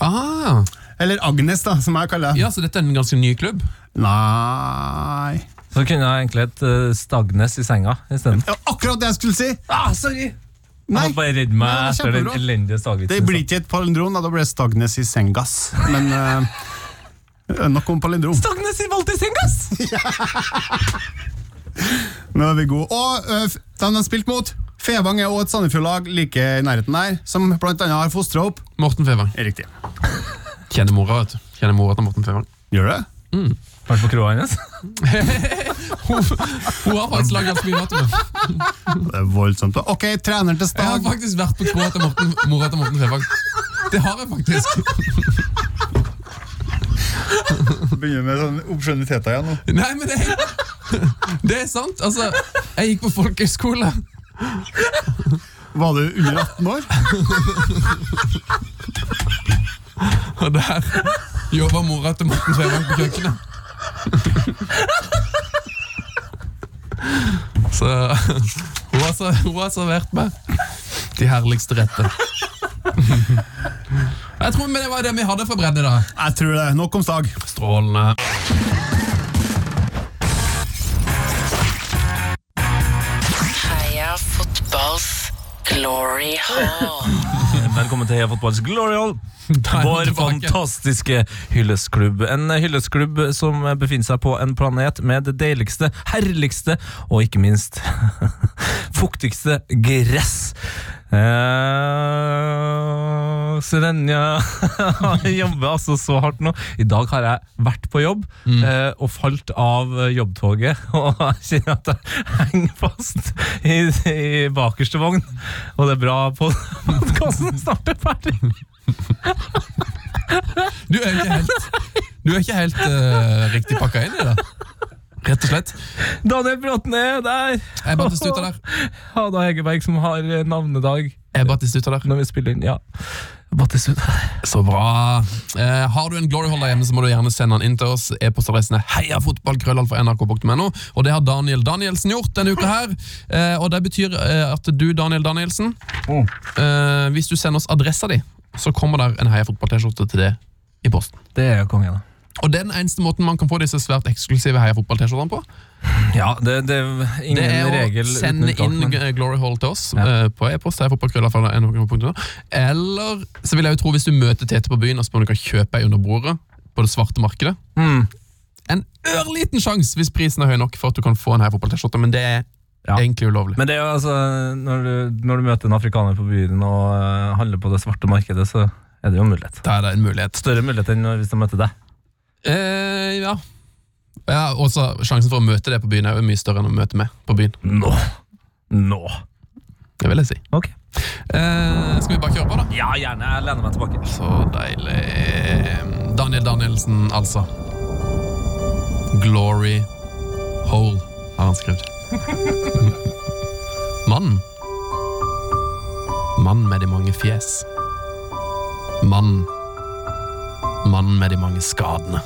Ah, Eller Agnes, da, som jeg kaller det. ja, Så dette er en ganske ny klubb? Nei Så kunne jeg egentlig hett uh, Stagnes i senga isteden. ja, Akkurat det jeg skulle si! Ah, sorry! Nei, Jeg var bare redd meg Nei, det er etter den kjempebra. elendige Stag-vitsen. Det blir ikke et palindrom, da, da blir det Stagnes i Sengas. Men eh, nok om palindrom. Stagnes i Walter Sengas! Nå er vi gode. Og uh, de har spilt mot Fevang er også et Sandefjord-lag like i nærheten der, som blant annet har fostra opp. Morten Fevang. Er riktig. Kjenner mora, vet du. Kjenner mora til Morten Fevang. Gjør det? Vært på kroa hennes? Hun, hun har faktisk laget ganske mye mat med. Det er voldsomt. Ok, treneren til Jeg har faktisk vært på kroa til Morten, mora til Morten Fevang. Det har jeg faktisk. Begynner med sånn oppskjønnheter igjen nå. Nei, men det det er sant. Altså, jeg gikk på folkehøyskole. Var du under 18 år? Og der jobba mora til Morten Fevang på kjøkkenet. Så hun har, hun har servert meg de herligste retter. Jeg tror det var det vi hadde for bredde, da. Jeg tror det. Nok om Stag. Strålende. Heia fotballs glory hall. Velkommen til Heia Fotballs Glory Hall. Vår fantastiske hyllestklubb. En hyllestklubb som befinner seg på en planet med det deiligste, herligste og ikke minst fuktigste gress. Eh, Serenja jobber altså så hardt nå. I dag har jeg vært på jobb eh, og falt av jobbtoget. Og jeg kjenner at jeg henger fast i, i bakerste vogn. Og det er bra på podkasten snart er ferdig. Du er ikke helt, du er ikke helt uh, riktig pakka inn i det. Rett og slett. Daniel Bråten er der. Jeg støtter der. Ada Hegerberg som har eh, navnedag Er Batistuta der? når vi spiller inn. Ja. Batistuta. Så bra. Eh, har du en glory holder hjemme, så må du gjerne sende den inn til oss. E-postadressen er heiafotballkrøllalfa.nrk.no, og det har Daniel Danielsen gjort denne uka her. Eh, og det betyr eh, at du, Daniel Danielsen, eh, hvis du sender oss adressa di, så kommer der en Heia fotball-T-skjorte til deg i posten. Det er kongen, da. Og den eneste måten man kan få disse svært eksklusive Heia fotball-T-skjortene på. Ja, det, det er ingen det er å regel sende inn Glory Hall til oss Ja. uh, på e-post. Eller så vil jeg jo tro hvis du møter Tete på byen og spør om du kan kjøpe ei under bordet på det svarte markedet. Mm. En ørliten sjanse hvis prisen er høy nok for at du kan få en Heia fotball-T-skjorte, men det er Ja. egentlig ulovlig. Men det er jo altså, når du, når du møter en afrikaner på byen og uh, handler på det svarte markedet, så er det jo en mulighet. Da er det en mulighet. Større mulighet enn hvis de møter deg. Eh, ja. ja. Også sjansen for å møte det på byen er jo mye større enn å møte meg på byen. Nå! Nå! Det vil jeg si. Ok. Eh, skal vi bare kjøre på, da? Ja, gjerne. Jeg lener meg tilbake. Så deilig. Daniel Danielsen, altså. Glory Hole, har han skrevet. Mannen. Mannen med de mange fjes. Mannen. Mannen med de mange skadene.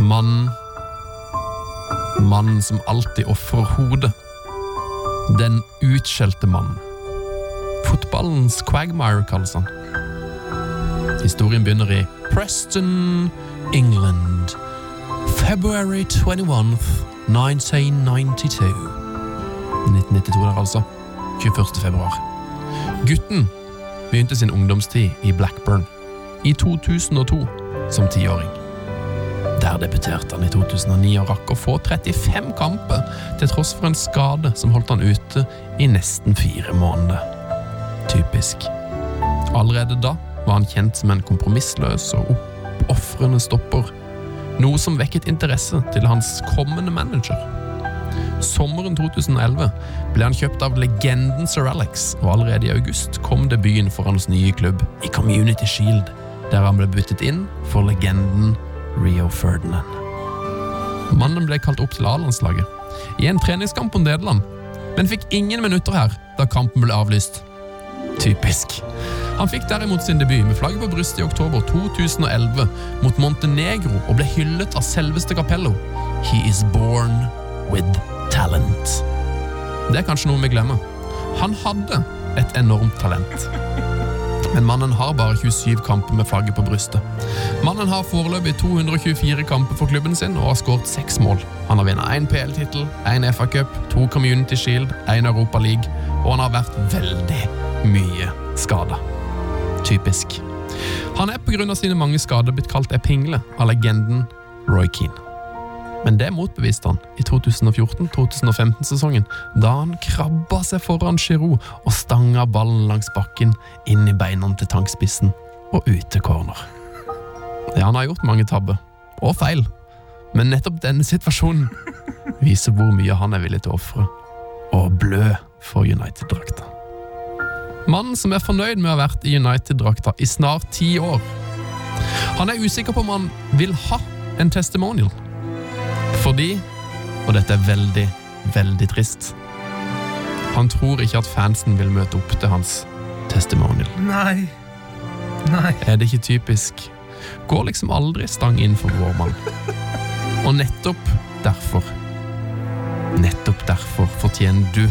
Mannen. Mannen som alltid ofrer hodet. Den utskjelte mannen. Fotballens quagmire, kalles han. Historien begynner i Preston, England. February 21th, 1992. 1992 der, altså. 21. februar. Gutten begynte sin ungdomstid i Blackburn i 2002 som tiåring. Der debuterte han i 2009 og rakk å få 35 kamper, til tross for en skade som holdt han ute i nesten fire måneder. Typisk. Allerede da var han kjent som en kompromissløs og oppofrende stopper, noe som vekket interesse til hans kommende manager. Sommeren 2011 ble han kjøpt av legenden Sir Alex, og allerede i august kom debuten for hans nye klubb i Community Shield, der han ble byttet inn for legenden Rio Ferdinand. Mannen ble kalt opp til A-landslaget i en treningskamp på Nederland, men fikk ingen minutter her da kampen ble avlyst. Typisk. Han fikk derimot sin debut med flagget på brystet i oktober 2011 mot Montenegro og ble hyllet av selveste Capello. He is born with talent. Det er kanskje noe vi glemmer. Han hadde et enormt talent. Men mannen har bare 27 kamper med flagget på brystet. Mannen har foreløpig 224 kamper for klubben sin og har skåret seks mål. Han har vunnet én PL-tittel, én FA-cup, to Community Shield, én Europa League, og han har vært veldig mye skada. Typisk. Han er pga. sine mange skader blitt kalt ei pingle av legenden Roy Keane. Men det motbeviste han i 2014-2015-sesongen, da han krabba seg foran Giroud og stanga ballen langs bakken inn i beina til tankspissen og ut til corner. Ja, han har gjort mange tabber, og feil, men nettopp denne situasjonen viser hvor mye han er villig til å ofre, og blø for United-drakta. Mannen som er fornøyd med å ha vært i United-drakta i snart ti år. Han er usikker på om han vil ha en testimonial. Fordi, og dette er veldig, veldig trist, han tror ikke at fansen vil møte opp til hans testimonial. Nei. Nei. Er det ikke typisk? Går liksom aldri stang inn for vår mann. Og nettopp derfor, nettopp derfor fortjener du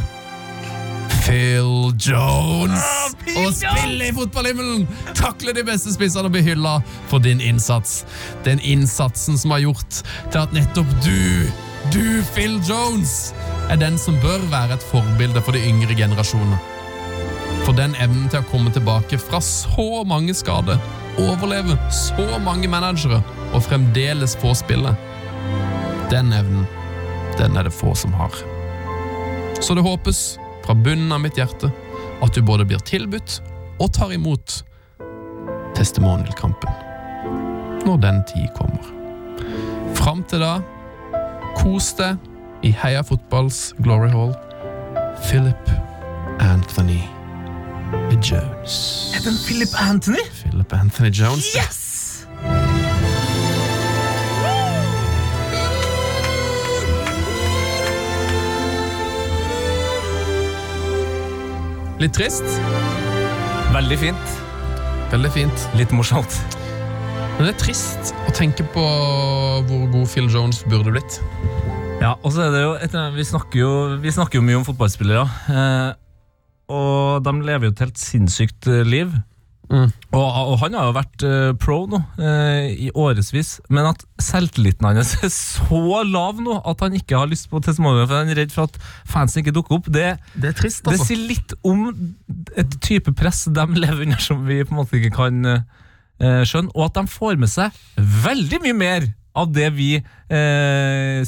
Phil Jones å spille i fotballhimmelen! Takle de beste spissene og bli hylla for din innsats. Den innsatsen som har gjort til at nettopp du, du Phil Jones, er den som bør være et forbilde for de yngre generasjonene. For den evnen til å komme tilbake fra så mange skader, overleve så mange managere og fremdeles få spille, den evnen, den er det få som har. Så det håpes fra bunnen av mitt hjerte at du både blir tilbudt og tar imot testimonialkampen når den tid kommer. Fram til da, kos deg i Heia Fotballs Glory Hall. Philip Anthony Jones. Er det Philip Anthony? Philip Anthony Jones. Yes! Litt trist. Veldig fint. Veldig fint. Litt morsomt. Men det er trist å tenke på hvor god Phil Jones burde blitt. Ja, og så er det jo, etter, vi, snakker jo vi snakker jo mye om fotballspillere. Eh, og de lever jo et helt sinnssykt liv. Mm. Og, og han har jo vært uh, pro nå uh, i årevis, men at selvtilliten hans er så lav nå at han ikke har lyst på testimonial, for han er redd for at fansen ikke dukker opp, det, Det er trist, det altså. sier litt om et type press de lever under som vi på en måte ikke kan uh, skjønne, og at de får med seg veldig mye mer av det vi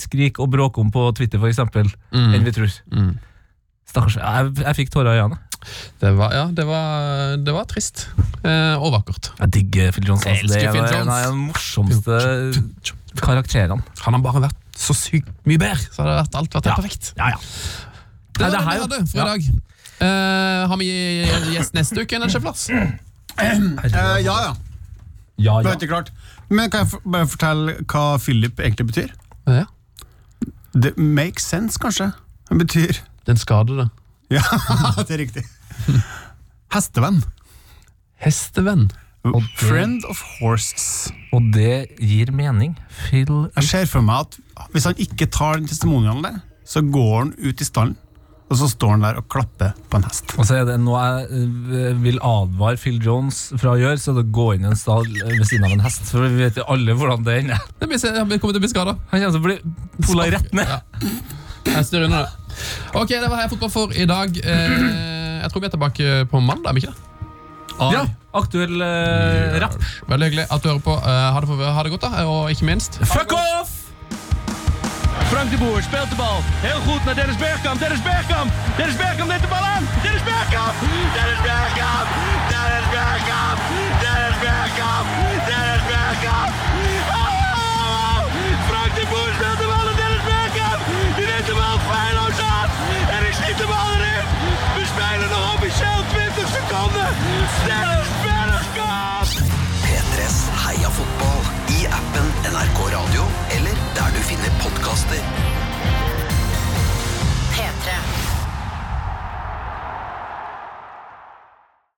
skriker og bråker om på Twitter, eksempel, Mm. enn vi tror. Mm. Stakkars. Jeg, jeg fikk tårer i øynene. Det var, ja, det var, det var trist. Eh, og vakkert. Jeg digger Phil Jones. Altså. Det er Phil en av de morsomste karakterene. Han har bare vært så sykt mye bedre, så hadde vært, alt vært helt Ja. perfekt. Ja, ja. Det Nei, var det det vi hadde for i dag. Eh, har vi gjest neste uke, eller sjefplass? Eh, ja, ja. Ja, Det ja. ikke klart. Men kan jeg bare fortelle hva Philip egentlig betyr? Ja. Det makes sense, kanskje. Det betyr Den skadede. Ja, det er riktig. Hestevenn. Hestevenn. Friend of horses. Og det gir mening. Phil Jeg ser for meg at hvis han ikke tar den testimonialen der, så går han ut i stallen, og så står han der og klapper på en hest. Og så er det noe jeg eh, vil advare Phil Jones fra å gjøre, så er det å gå inn i en stall ved siden av en hest. For vi vet jo alle hvordan det ender. Han kommer til å bli skada. Han kommer til å bli pola rett ned. Ja. Jeg styrer unna det. Ok, Det var her fotball for i dag. Eh, jeg tror vi er tilbake på mandag. ikke det? Ja, aktuell uh, rapp. Veldig hyggelig at du hører på. Uh, ha, det for, ha, det godt, da. Og ikke minst Fuck off! Frank de Boer speelt de bal. Heel goed naar Dennis Bergkamp. Dennis Bergkamp. Dennis Bergkamp neemt de bal aan. Dennis Bergkamp. Dennis Bergkamp. Dennis Bergkamp. Dennis Bergkamp. Michel 20 sekunder! Stjernespelerskap! P3s Heia fotball i appen NRK Radio eller der du finner podkaster. P3.